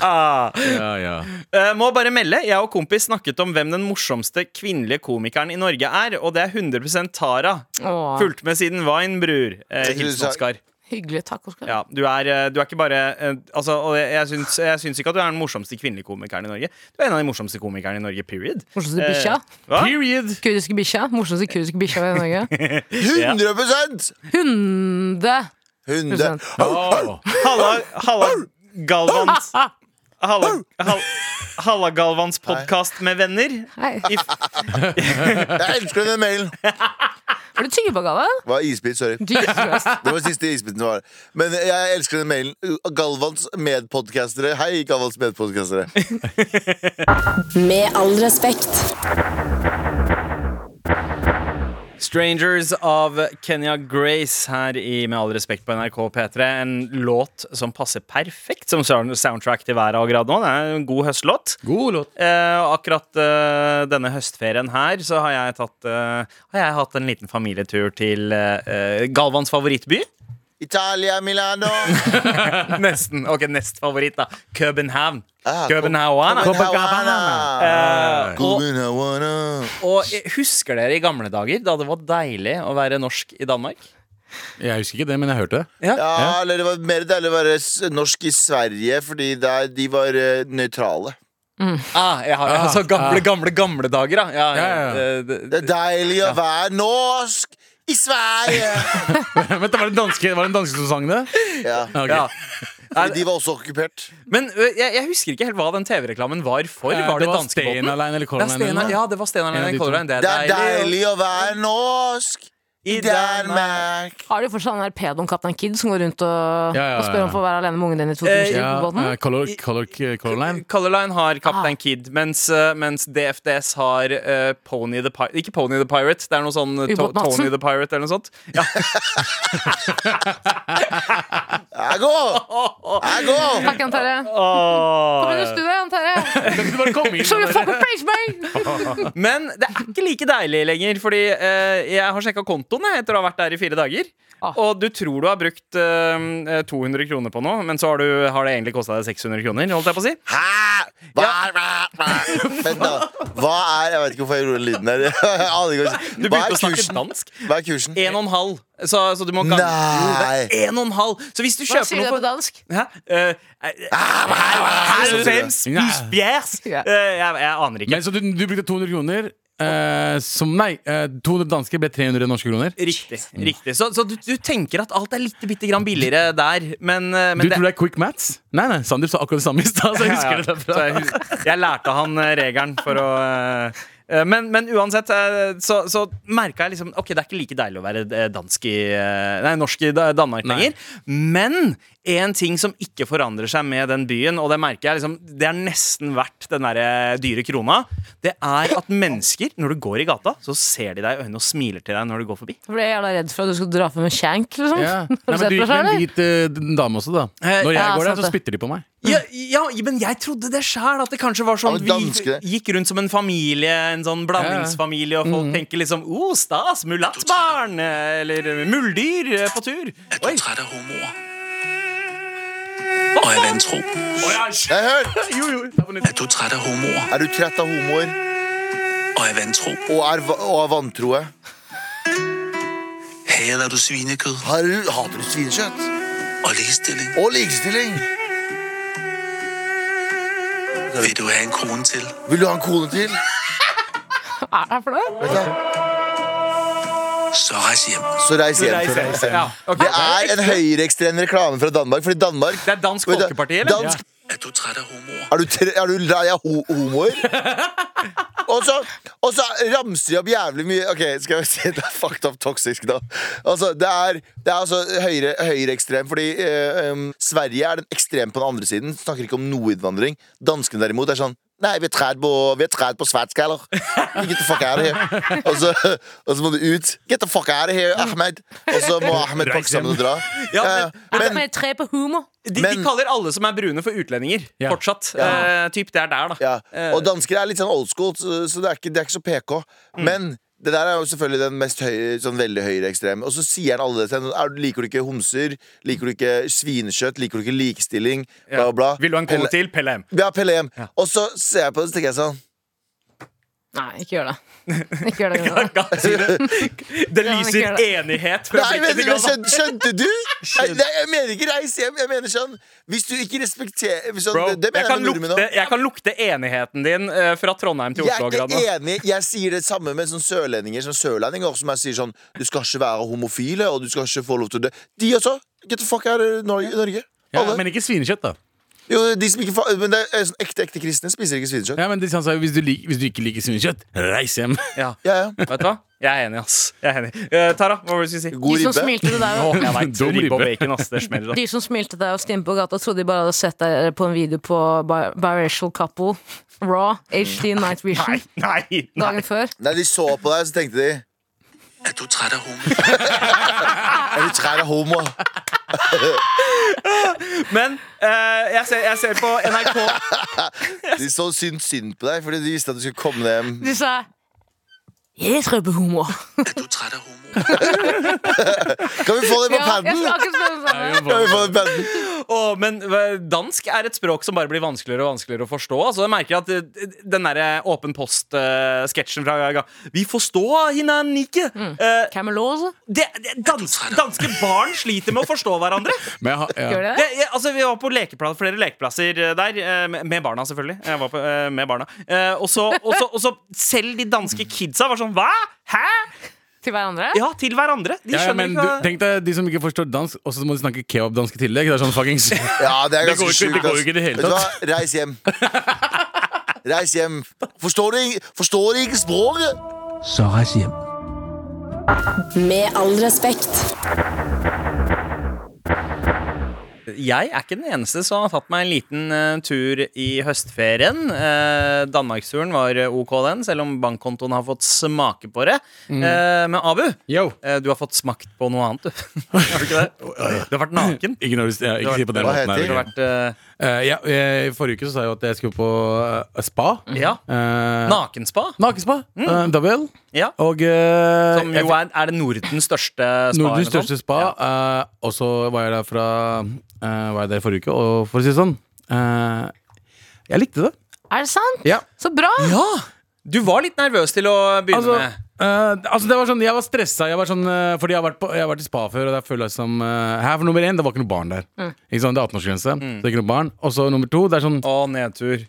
ah. Ja, ja. Uh, må bare melde, Jeg og kompis snakket om hvem den morsomste kvinnelige komikeren i Norge er, og det er 100% Tara. Åh. Fulgt med siden Vine, bror. Uh, Hilsen Oskar. Hyggelig. Takk, Oskar. Ja, du er, eh, du er ikke bare altså, Og jeg, jeg, syns, jeg syns ikke at du er den morsomste kvinnelige komikeren i Norge. Du er en av de morsomste komikerne i Norge, period. Morsomste bikkja. Eh? Period! Kurdiske bikkja. Morsomste kurdiske bikkja i Norge. [laughs] 100 Hunde. 100 Oh. Halla, Halla Galvans Halla, hall, Halla Galvans podkast med venner. Hei. I, [laughs] Jeg elsker den mailen! Er du tygge på Galvan? Det var isbit, sorry. Jesus Christ. Det var siste isbiten var Men jeg elsker den mailen. Galvans medpodcastere. Hei, Galvans medpodcastere. Med all respekt. Strangers av Kenya Grace her i Med all respekt på NRK P3. En låt som passer perfekt som soundtrack til været grad nå. Det er en god høstlåt. God låt. Eh, og akkurat eh, denne høstferien her så har jeg, tatt, eh, har jeg hatt en liten familietur til eh, Galvans favorittby. Italia, Milano. [laughs] Nesten. Ok, nest favoritt, da. København. Ah, København. Copenhagen. Uh, og, Copenhagen. og husker dere i gamle dager da det var deilig å være norsk i Danmark? Jeg husker ikke det, men jeg hørte det. Ja, eller det var mer deilig å være norsk i Sverige, fordi der, de var nøytrale. nøytrale. Ah, jeg har, altså gamle, gamle, gamle dager, da. Ja, Ja, ja, ja. eh, det- Det er deilig å være norsk i Sverige! [laughs] Vent, da, var det danske, var det en danske som sang det? Ja, Ok. ja. fordi de var også okkupert. Men ø, jeg, jeg husker ikke helt hva den TV-reklamen var for. Eh, Var det, var danskebåten? Stena Line eller Ja, Color Line. Eller noe. ja, det var Stena En av de i Color. Line. Det Det er deilig å være norsk i Danmark. Har de fortsatt den pedoen Kaptein Kid som går rundt og, Ja, ja, og spør om å få være alene med ungen din i to Eh, timer Ja, på båten? eh, Color, color, color Line. Color Line har Captain Ah. Kid, mens, mens DFDS har uh, Pony the Pirate Ikke Pony the Pirate, det er noe sånn to, Tony the Pirate eller noe sånt. Ja. [laughs] Jeg går! Jeg går! Takk, Jan Terje. Kom inn i studioet, Jan Terje. Show your fucking face, man! Men det er ikke like deilig lenger, fordi uh, jeg har sjekka kontoen etter å ha vært der i fire dager. Ah. Og du tror du har brukt uh, 200 kroner på noe, men så har, du, har det egentlig kosta deg 600 kroner. Holdt jeg på å si Hæ? Hva er Vent, da. Hva er Jeg vet ikke hvorfor jeg gjorde den lyden der. [laughs] Hva- Du begynte å snakke dansk. Hva er kursen? En og en halv. Så, så du må gange Jo, Nei. er en og en halv. Så hvis du Hva sier du på dansk? Hæ? Uh, eh. Ja. Eh, jeg, jeg aner ikke. Men Så du, du brukte 200 kroner, eh, som Nei, eh, 200 danske ble 300 norske kroner? Riktig. riktig Så, så du, du tenker at alt er litt bitte grann billigere der, men, eh, men Du tror det er quick mats? Nei, nei, Sandeep sa akkurat det samme i stad, så jeg husker det Så derfra. jeg, jeg lærte han eh, regelen for å eh, men, men uansett så, så merka jeg liksom Ok, det er ikke like deilig å være dansk i Nei, norsk i Danmark lenger. Men en ting som ikke forandrer seg med den byen, og det merker jeg liksom Det er nesten verdt den der eh, dyre krona. Det er at mennesker, når du går i gata, så ser de deg i øynene og smiler til deg når du går forbi. For jeg er jævla redd for at du skal dra på en shank, liksom. Ja. [laughs] Nei, du men sett du gikk med en hvit eh, dame også, da. Eh, Når jeg ja, går der, så spytter de på meg. Ja, ja, men jeg trodde det sjæl. At det kanskje var sånn Ja, vi gikk rundt som en familie, en sånn blandingsfamilie, og folk tenker liksom Å, stas! Mulattbarn! Eller muldyr på tur. Jeg tror Oi. er av homoer? Og er vantro? Nei, hør! Er du trett av homoer? Er du trett av homoer Og er vantro? og er, va- og er vantroe? Hader du svinekød? Har du, hater du svinekjøtt? Og ligestilling? Og likestilling? Vil du ha en kone til? Vil du ha en kone til? Hva er det for noe? Vet du hva? Så reis hjem. Så reis hjem. Reis hjem. Ja, okay. Det er en høyreekstrem reklame fra Danmark. Fordi Danmark Det er Dansk Folkeparti, eller? Dansk, Er du træt av homoer? Er du, tre, er du lei av ho homoer? [laughs] og, så, og så ramser de opp jævlig mye Ok, skal vi se Det er fucked up toxic da. Altså, det er, det er altså høyre, høyreekstrem Fordi eh, um, Sverige er den ekstrem på den andre siden Snakker ikke om noe innvandring Danskene derimot er sånn Nei, vi er træt på, vi er på svetskaller Get the fuck out of here og så, og så må du ut Get the fuck out of here, Ahmed Og så må Ahmed pakke sammen og dra Ja, men men- men, Med tre på humor. De, de kaller alle som er brune, for utlendinger. Ja. Fortsatt. Eh, typ det er der, da. Ja, Eh, og dansker er litt sånn old school, så, det, er ikke, det er ikke så PK. Men det der er jo selvfølgelig den mest høye, sånn veldig høyreekstreme. Og så sier han alle det til henne. Er Liker du ikke homser? Liker du ikke svinekjøtt? Liker du ikke likestilling? Bla, bla. Vil du ha en kone til? Pelle M. Ja, Pelle hjem. Og så ser jeg på det, så tenker jeg sånn Nei, ikke gjør det. [laughs] Ikke gjør det. [laughs] Det lyser ikke gjør det. enighet fra Nei, men, blikket til men Galvan. skjønte, skjønte du? Nei, nei, jeg mener ikke reis hjem. Jeg mener sånn Hvis du ikke respekterer sånn, Bro, Det, det jeg mener kan, lukte, jeg kan lukte enigheten din uh, fra Trondheim til Oslo. Jeg er ikke enig. Jeg sier det samme med sånn sørlendinger som sørlendinger som jeg sier sånn Du skal ikke være homofile, og du skal ikke få lov til det. De også. Get the fuck out of Norge. Norge. Ja, men ikke svinekjøtt, da. Jo, de som ikke fa Men det er sånn ekte ekte kristne spiser ikke svinekjøtt. Ja, men de, han sa, hvis, du lik, hvis du ikke liker svinekjøtt, reis hjem. Ja. [laughs] Ja, ja. Vet du hva? Jeg er enig, ass. Jeg er enig. Eh, Tara, hva var det du skulle si? God De som ribbe. smilte til deg og Jeg vet, Dum ribbe og ribbe. bacon, ass. Det smeller. ass. De som smilte deg og Stine på gata, trodde de bare hadde sett deg på en video på bi- Biracial Couple. Raw, HD Night Vision. Nei, nei. Dagen før. Nei, de så på deg, så tenkte de Er du træt af homo? Er du træt av homo? Men eh, jeg, ser, jeg ser på NRK De så synd synd på deg fordi de visste at du skulle komme deg hjem. De sa Jeg på humor. Er du træt av homo? [laughs] Kan vi få det på padden? Kan vi få det på padden? Å, men eh, dansk er et språk som bare blir vanskeligere og vanskeligere å forstå. Altså, jeg merker at eh, Den der eh, Åpen post-sketsjen fra Gaga Vi forstår hinan ikke! Mm. Uh, det, det, dans, danske barn sliter med å forstå hverandre. Men jeg, har- ja. Gjør det det? Jeg, altså, vi var på lekeplass, flere lekeplasser eh, der, eh, med, med barna, selvfølgelig. Jeg var på, eh, med barna Eh, og, så, og, så, og så selv de danske kidsa var sånn Hva? Hæ? Til hverandre? Ja, til hverandre. De Ja, ja, men ikke hva tenk deg de som ikke forstår dansk, og så må de snakke kebabdansk i tillegg. Det er sånn fuckings [laughs] Ja, det er ganske går sjukt. det går jo ikke i det hele Vet du hva? Reis hjem. [laughs] Reis hjem. Forstår du, forstår du ikke språket? Så reis hjem. Med all respekt. Jeg er ikke den eneste som har tatt meg en liten uh, tur i høstferien. Uh, Danmarksturen var ok, den, selv om bankkontoen har fått smake på det. Eh, men Abu, Yo. du har fått smakt på noe annet, du. [laughs] har du ikke det? [laughs] Du har vært naken. [clears throat] Ikke, noe, ja, ikke si på den Hva måten. heter her. vært ja, eh, forrige uke så sa jeg jo at jeg skulle på spa. Ja. Eh, Nakenspa. Nakenspa. Mm. da vel. Ja. Og uh, Som jo er, er det Nordens største spa. Nordens største spa. spa. Uh, og så var jeg der fra uh, Var jeg der forrige uke, og for å si det sånn eh, Jeg likte det. Er det sant? Ja. Så bra! Ja! Du var litt nervøs til å begynne Altså, med. Uh, altså det var sånn, Jeg var stressa, jeg var sånn, uh, fordi jeg har, vært på, jeg har vært i spa før. Og jeg føler jeg som uh, Her for nummer én, det var ikke noe barn der. Ikke sånn, Det er 18-årsgrense. Så det er ikke noe barn Og så nummer to, det er sånn Å, nedtur.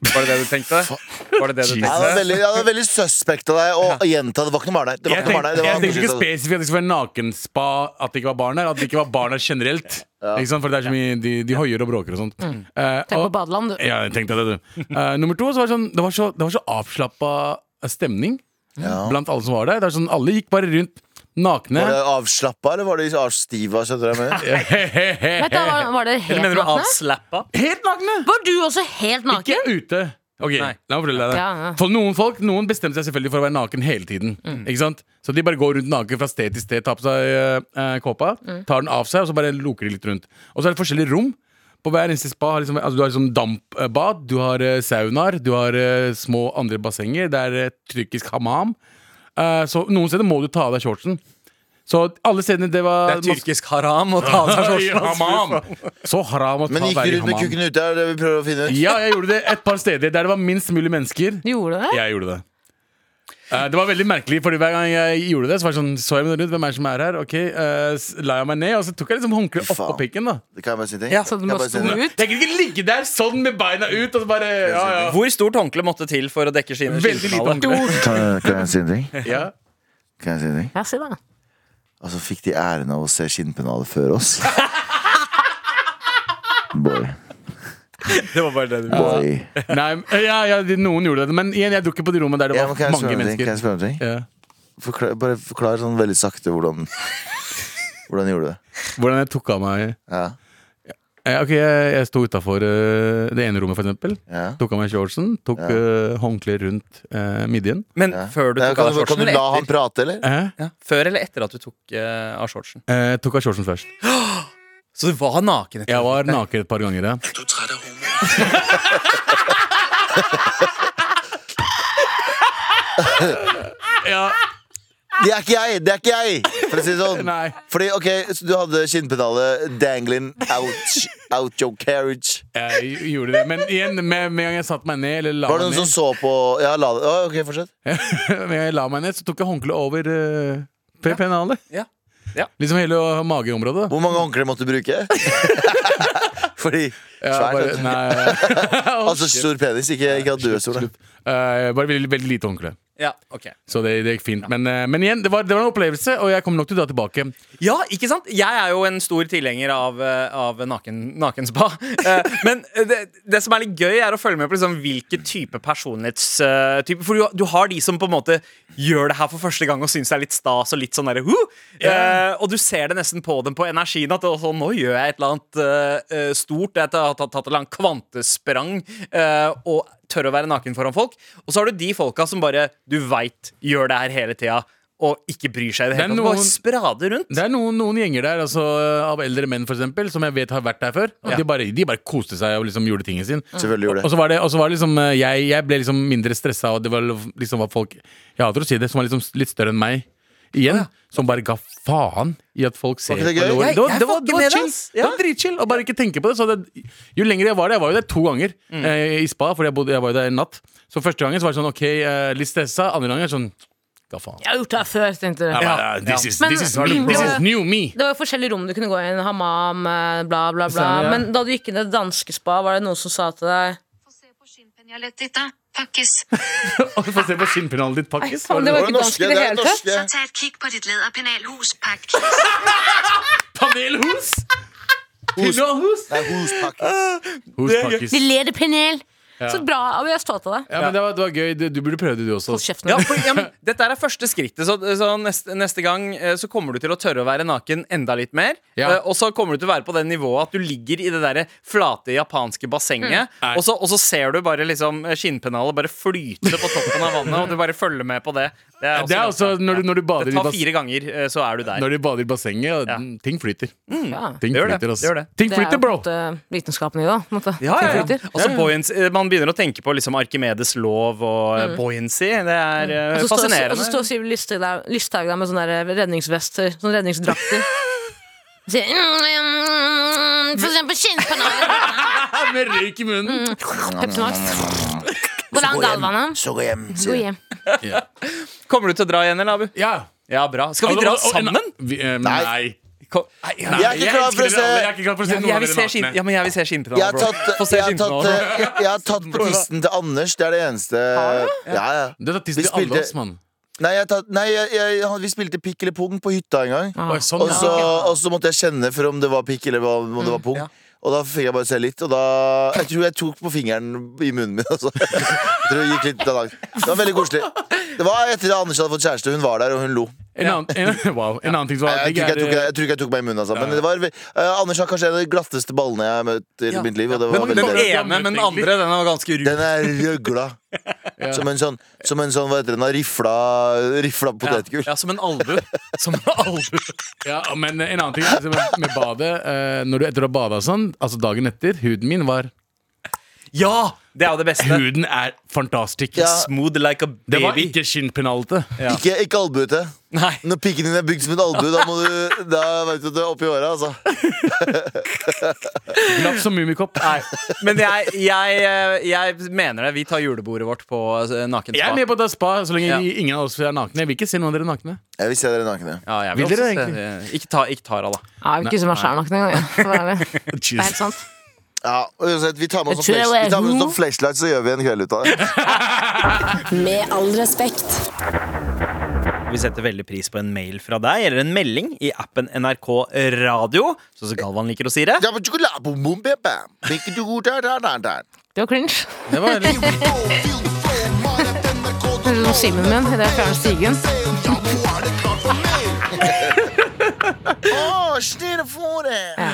Var det det du tenkte? Var det det du Ja, det var veldig, ja, det var veldig suspekt av deg å gjenta. Det var ikke noe barn der. Det var jeg ikke noe barn tenkte, der. Det jeg tenkte ikke spesifikt at det skulle være nakenspa, at det ikke var barn der. At det ikke var barn der generelt. Ikke sant? For det er så mye De, de hoier og bråker og sånt. Eh, Tenk på badeland, du. Ja, jeg tenkte det, du. Uh, nummer to, så var det sånn Det var så, det var så avslappa stemning blant alle som var der. Det er sånn, Alle gikk bare rundt nakne. Var det avslappa, eller var det avstiva? Skjønner du hva jeg mener? [laughs] Var, var det helt mener du nakne? avslappa? Helt nakne! Var du også helt naken? Ikke ute. Ok, Nei. la meg fortelle deg det. Ja, ja. For noen folk Noen bestemte seg selvfølgelig for å være naken hele tiden. Ikke sant? Så de bare går rundt naken fra sted til sted, tar på seg eh, kåpa, kåpa, tar den av seg, og så bare loker de litt rundt. Og så er det forskjellige rom. På hver eneste spa har liksom, altså, Du har liksom dampbad, du har eh, saunaer, du har eh, små andre bassenger. Det er uh, tyrkisk hamam. Eh, så noen steder må du ta av deg shortsen. Så alle stedene det var Det er tyrkisk haram å ta av seg [laughs] shortsen. Så haram å ta Men gikk du i rundt med kukken ute? Er det vi prøver å finne ut? Ja, jeg gjorde det et par steder der det var minst mulig mennesker. Du gjorde det? Jeg gjorde det. Eh, det var veldig merkelig, Fordi hver gang jeg gjorde det, så var det sånn Så jeg meg rundt, hvem er det som er her? Ok, uh, La jeg meg ned, og så tok jeg liksom håndkleet opp oppå pikken. da Det kan jeg bare si ting? Ja, Så jeg bare sto ut? Jeg kunne ikke ligge der sånn med beina ut og så bare Ja, ja. Hvor stort håndkle måtte til for å dekke sine Veldig lite skinnfinale? håndkle. Kan jeg- si en ting? Ja. Kan jeg si en ting? Ja, si det. Og så fikk de æren av å se skinnpennalet før oss. [laughs] Boy. [laughs] Det var bare det du Boy. Nei, ja, ja, noen gjorde det. Men igjen, jeg dro ikke på de rommene der det var ja, mange spørre om? Kan jeg spørre om ting? Ja. Forklar, bare forklar sånn veldig sakte hvordan [laughs] Hvordan gjorde du det? Hvordan jeg tok av meg Ja, Eh, Ok, jeg, jeg sto utafor det ene rommet, for eksempel. ja. Tok av meg shortsen, tok Ja. eh, håndkleet rundt uh, midjen. Men ja. før du tok kan, av deg kan du la han prate, eller? Eh? Ja, før eller etter at du tok eh, av shortsen? Eh, tok av shortsen først. [gasps] Så du var naken? etter Jeg var naken et par ganger. Ja. Er du af homo? Ja, Det er er ikke jeg! Det er ikke jeg! For å si det sånn. Nei. Fordi, ok, så Du hadde kinnpedalet dangling out, out your carriage. Jeg gjorde det. Men igjen, med, med en gang jeg satte meg ned, eller la Var det meg noen som så på Ja, la det. oh, ok, fortsett. [laughs] med en gang jeg la meg ned, så tok jeg håndkleet over uh, pennalet. Ja. Ja. Liksom hele mageområdet. Hvor mange håndklær måtte du bruke? [laughs] Fordi Ja, bare, nei, [laughs] Altså stor penis, ikke, ikke at du er stor. Eh, bare veldig, veldig lite håndkle. Ja, ok Så det, det gikk fint. Men, eh, men igjen, det var, det var en opplevelse, og jeg kommer nok til å dra tilbake. Ja, ikke sant? Jeg er jo en stor tilhenger av, eh, av naken, nakenspa. [laughs] Eh, Men det, det som er litt gøy, er å følge med på liksom hvilke type personlighetstyper For du, du har de som på en måte gjør det her for første gang og syns det er litt stas og litt sånn derre «Huh!» Eh, Og du ser det nesten på dem på energien at det, også, nå gjør jeg et eller annet eh, eh, stort. Jeg har tatt, tatt et eller annet kvantesprang eh, og tør å være naken foran folk. Og så har du de folka som bare du veit gjør det her hele tida. Og ikke bryr seg i det hele tatt. Bare sprader rundt. Det er noen, noen gjenger der altså, av eldre menn for eksempel, som jeg vet har vært der før. Og de, bare, de bare koste seg og liksom gjorde tingen sin. Selvfølgelig gjorde Og så var det, og så var det liksom eh, jeg, jeg ble liksom mindre stressa, og det var liksom var folk Jeg hater å si det, som var liksom litt større enn meg. Igjen. Som bare ga faen i at folk ser det på. Det var, det var, det var med chill. Det var dritchill. Og bare ikke tenke på det. Så det. Jo lenger jeg var der, jeg var jo der to ganger eh, i spa, fordi jeg, bodde, jeg var jo der en natt. Så første gangen så var det sånn OK, eh, litt stressa. Andre gangen sånn Ga faen. Jeg har gjort det her før, tenkte du. This, is, Men- this, is, this is new me. Det var jo forskjellige rom du kunne gå i. Hamam, eh, bla, bla, bla. Stemmer, ja. Men da du gikk inn i det danske spa, var det noen som sa til deg Få se på skinnpenjalettet ditt, da. Pakkis. [laughs] Og Få se på skinnpennalet ditt, pakkis. faen, det var ikke dansk i norske, det det er hele tatt. Så ta et kikk på ditt læderpenalhus, pakkis. [laughs] Panelhus! Hus. Nei. Hus pakkis. De leder panel. Så bra. Vi er stolt av deg. Ja, men det var, det var gøy. Du, du burde prøve det, du også. Hold kjeften. Ja, for, ja, men dette er første skrittet, så, så neste, neste gang eh, så kommer du til å tørre å være naken enda litt mer. Ja. Eh, og så kommer du til å være på det nivået at du ligger i det der flate japanske bassenget, mm. og, så, og så ser du bare liksom skinnpennalet bare flyte på toppen av vannet, og du bare følger med på det. Det er Det er også når du, når du bader i tar fire ganger, eh, så er du der. Når du bader i bassenget, Ja. ting flyter. Ja. Ting Det gjør det, flyter, ass. det det. Ting Det er flyter, bro! en måte vitenskapen i det. måte. Ja, ja, ja. Ting flyter. Altså, buoyancy, eh, man begynner å tenke på liksom Arkimedes lov og mm. buoyancy. Det er mm. også fascinerende. Og så står Siv Lysthaug der, med sånne redningsvester, sånne redningsdrakter. [laughs] Sier mm, mm, Få se på skinnpennalet. [laughs] Med røyk i munnen. Pepsi Max. [laughs] Hvordan galvannet? Så gå hjem. Gå hjem. hjem. Kommer du til å dra igjen, eller, Abu? Ja. Ja, bra. Skal vi dra sammen? Vi, um, Nei. nei. Kom. Nei, ja. Jeg er ikke klar for å se. Jeg er ikke klar for å se noen jeg av vil se dere ja, men jeg vil se Jeg jeg jeg, [laughs] jeg har tatt på tissen til Anders. Det er det eneste. Ja, ja. Du har tatt tissen til alle oss, mann. Nei, jeg tatt, nei jeg, jeg, vi spilte pikk eller pung på hytta en gang. Ah. Sånn, Og så, og så måtte jeg kjenne for om det var pikk eller om det var pung. ja. Og da fikk jeg bare se litt, og da Jeg tror jeg tok på fingeren i munnen min. Altså. Jeg tror jeg gikk litt langt. Det var veldig koselig. Det var etter at Anders hadde fått kjæreste. Hun var der, og hun lo. En annen, en, [laughs] wow, en annen ting som var Jeg, tror ikke jeg, tok, jeg tror ikke jeg tok meg i munnen, altså. Men det var, uh, Anders har kanskje en av de glatteste ballene jeg har møtt i Ja. mitt liv. Og det var Den, den ene, men den andre den var ganske ru. Den er røgla. [laughs] Som en sånn, som en sånn hva heter den, rifla, rifla potetgull. Ja, som en albu. Som en albu. Ja, men en annen ting med, med badet eh, Når du etter å ha bada sånn, altså dagen etter, huden min var Ja! Det er jo det beste. Huden er fantastisk. Ja. Smooth like a Det var baby. ikke skinnpennalete. Ja. Ikke, ikke albuete. Når pikken din er bygd som en albue, da, må du, da vet du at du er oppi åra. Altså. [laughs] Glatt som mummikopp. Nei. Men jeg, jeg, jeg mener det. Vi tar julebordet vårt på eh, nakenspa. Jeg er med på å ta spa så lenge Ja. ingen av oss er nakne. Jeg vil ikke se noen av dere nakne. Jeg vil se dere nakne. Ja, jeg Vil vil dere også se- egentlig? Ikke, ta, ikke Tara, da. Jeg vil ikke ikke meg sjæl nakne engang. [laughs] Det er helt sant. Ja, uansett, vi tar med oss noen jeg flashlights, så gjør vi en kveld ut av det. [laughs] Med all respekt. Vi setter veldig pris på en mail fra deg, eller en melding i appen NRK Radio, sånn som Galvan liker å si det. Ja, men chocolate, boom, boom, bam, bam. Ikke du, da, da, da, da. Det var cringe. Det var Simen min i det fjerne stigen. [laughs] Åh, snille for. Ja.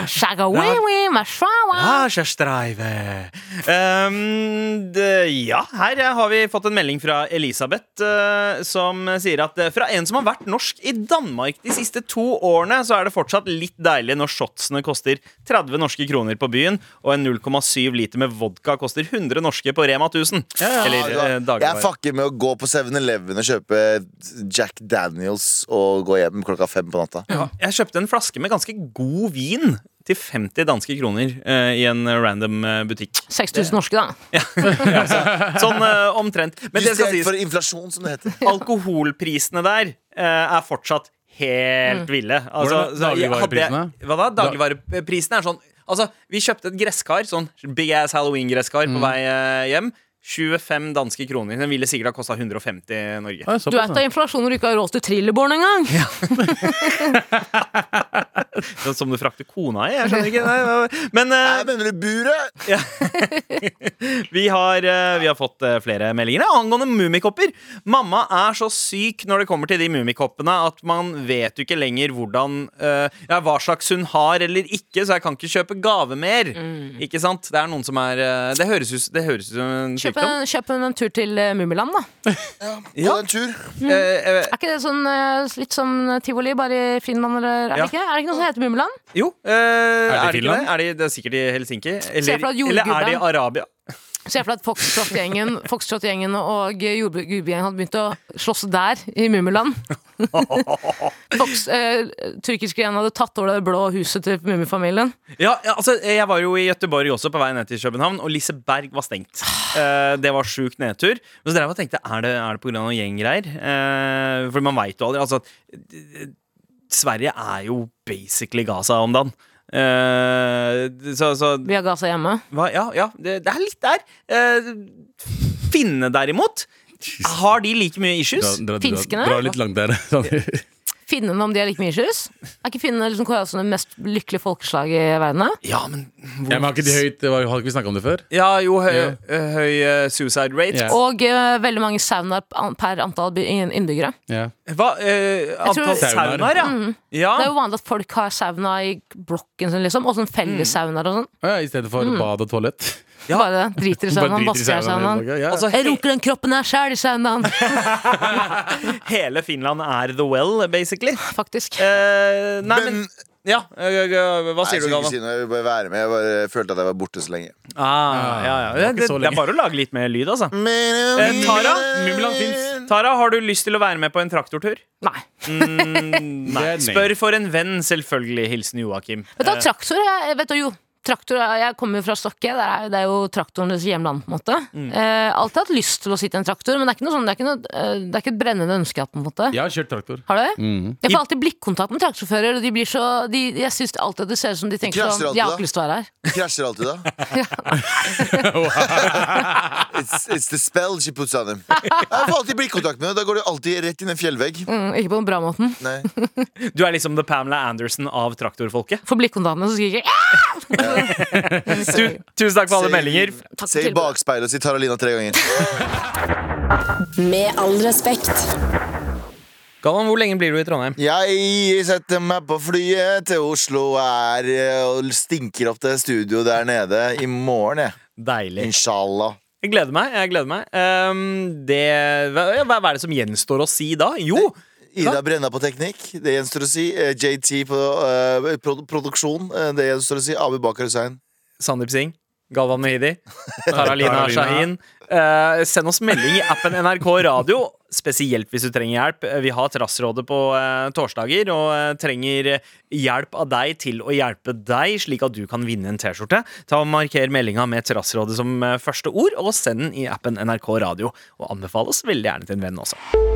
Um, det- ja, her har vi fått en melding fra Elisabeth uh, som sier at eh, fra en som har vært norsk i Danmark de siste to årene, så er det fortsatt litt deilig når shotsene koster 30 norske kroner på byen, og en 0,7 liter med vodka koster 100 norske på Rema 1000. Ja, Ja, Eller jeg dagligvare. fucker med å gå på 7-Eleven og kjøpe Jack Daniels og gå hjem klokka fem på natta. Ja, jeg kjøpte en flaske med ganske god vin til 50 danske kroner uh, i en random eh, butikk. 6000 norske, da. [laughs] Sånn uh, omtrent. Men det skal Justert sies, for inflasjon, som det heter. [laughs] alkoholprisene der uh, er fortsatt helt ville. Altså, dagligvareprisene? Hva da? Dagligvareprisene er sånn Altså, vi kjøpte et gresskar, sånn big ass Halloween-gresskar på vei eh, hjem. 25 danske kroner. Den ville sikkert ha kosta 150 i Norge. Du er vet av inflasjon når du ikke har råd til trilleborn engang. [laughs] [laughs] Sånn Som du frakter kona i? Jeg skjønner ikke. Nei. Men uh, Jeg mener du buret? [laughs] vi, har, uh, vi har fått uh, flere meldinger ja, angående mummikopper. Mamma er så syk når det kommer til de mummikoppene at man vet jo ikke lenger hvordan eh, Ja, hva slags hun har eller ikke, så jeg kan ikke kjøpe gave mer. Ikke sant? Det er noen som er Det høres ut det høres ut som en Kjøp en, kjøp en tur til uh, Mummiland, da. På en tur. Eh, eh, Er ikke det sånn litt som tivoli, bare i Finland, eller er Ja. det ikke? Er det ikke noe heter Mummeland? jo, eh, er det, ikke det? Er de, det er sikkert i Helsinki. Eller, eller er det i Arabia? Se for deg at Foxtrot-gjengen [laughs] Foxtrot-gjengen og jordgubben hadde begynt å slåss der, i Mummiland. [laughs] Fox, eh, Tyrkisk-gjengen hadde tatt over det blå huset til Mummifamilien. Ja, ja, altså, Jeg var jo i Gøteborg også på vei ned til København, og Liseberg var stengt. Eh, det var sjuk nedtur. Men så drev jeg og tenkte, er det, er det pga. noen gjenggreier? Eh, for man veit jo aldri. Altså, Sverige er jo basically Gaza om dagen. Uh, så, så Vi har Gaza hjemme. hva, Ja, ja det, det er litt der. Uh, Finnene derimot, har de like mye issues? Dra, dra, dra, Finskene? dra litt langt der. [laughs] [laughs] Finnene, om de har like mye issues? Er ikke finnene liksom kåret som det mest lykkelige folkeslaget i verden? da? Ja, men Ja, men har ikke de høyt Har ikke vi snakka om det før? Ja, jo, høy, Ja. eh, høy eh, suicide rate. Ja. Og eh, veldig mange saunaer per antall by- innbyggere. Ja. Hva? Eh, antall tror- Saunaer. saunaer, ja. ja. Det er jo vanlig at folk har sauna i blokken sin, liksom. Og sånn fellessaunaer og sånn. Ja, I stedet for bad og toalett. Bare driter i saunaen, vasker i saunaen, ja. Altså, Jeg roker runker den kroppen her sjæl i saunaen, [laughs] hele Finland er the well, basically. faktisk. Eh, nei, men, Men Ja, øh, øh, hva Nei, sier jeg du, Galvan? si noe, jeg vil bare være med. Jeg bare følte at jeg var borte så lenge. Ah, ja, ja. det Det, det, er bare å lage litt mer lyd, altså. Eh, Tara? Tara, har du lyst til å være med på en traktortur? Nei. Mm, nei. Det er nei. Spør for en venn, selvfølgelig. Hilsen Joakim. Vet du, hva, traktor jeg, vet du, jo, traktor, jeg kommer jo fra Stokke. Der er, det er jo traktorens hjemland. på en måte eh, Alltid hatt lyst til å sitte i en traktor, men det er ikke noe sånn Det er ikke, noe, eh, det er ikke et brennende ønske. på en måte Jeg har kjørt traktor. Har du det? Mhm. Jeg får alltid blikkontakt med traktorsjåfører, og de blir så de, Jeg syns alltid det ser ut som de tenker sånn Jeg har ikke lyst til å være her. Krasjer alltid da. [laughs] [laughs] it's, it's the spell she puts on them. Jeg får alltid blikkontakt med dem, Da går du alltid rett inn i en fjellvegg. Mm, ikke på den bra måten. Nei. [laughs] Du er liksom the Pamela Anderson av traktorfolket. Får blikkontaktene, så skriker jeg! Tu, tusen takk for alle Se- meldinger. Takk Se i bakspeilet og si Taralina tre ganger. [laughs] Med all respekt. Galvan, hvor lenge blir du i Trondheim? Jeg setter meg på flyet til Oslo er, og stinker opp til studio der nede i morgen, jeg. Deilig. Inshallah. Jeg gleder meg. jeg gleder meg um, det, hva, hva hva er det som gjenstår å si da? Jo, Ida Brenna på teknikk, det gjenstår å si. Eh, JT på uh, produksjon, eh, det gjenstår å si. Abu Bakar Hussein. Sandeep Singh, Galvan Mehidi, [laughs] Taralina Taralina. Shahin. Uh, send oss melding i appen NRK Radio, spesielt hvis du trenger hjelp. Vi har Trassrådet på uh, torsdager og uh, trenger hjelp av deg til å hjelpe deg, slik at du kan vinne en T-skjorte. Ta og Marker meldinga med Trassrådet som første ord, og send den i appen NRK Radio. Og anbefales veldig gjerne til en venn også.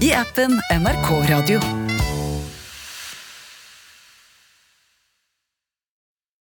i appen NRK Radio.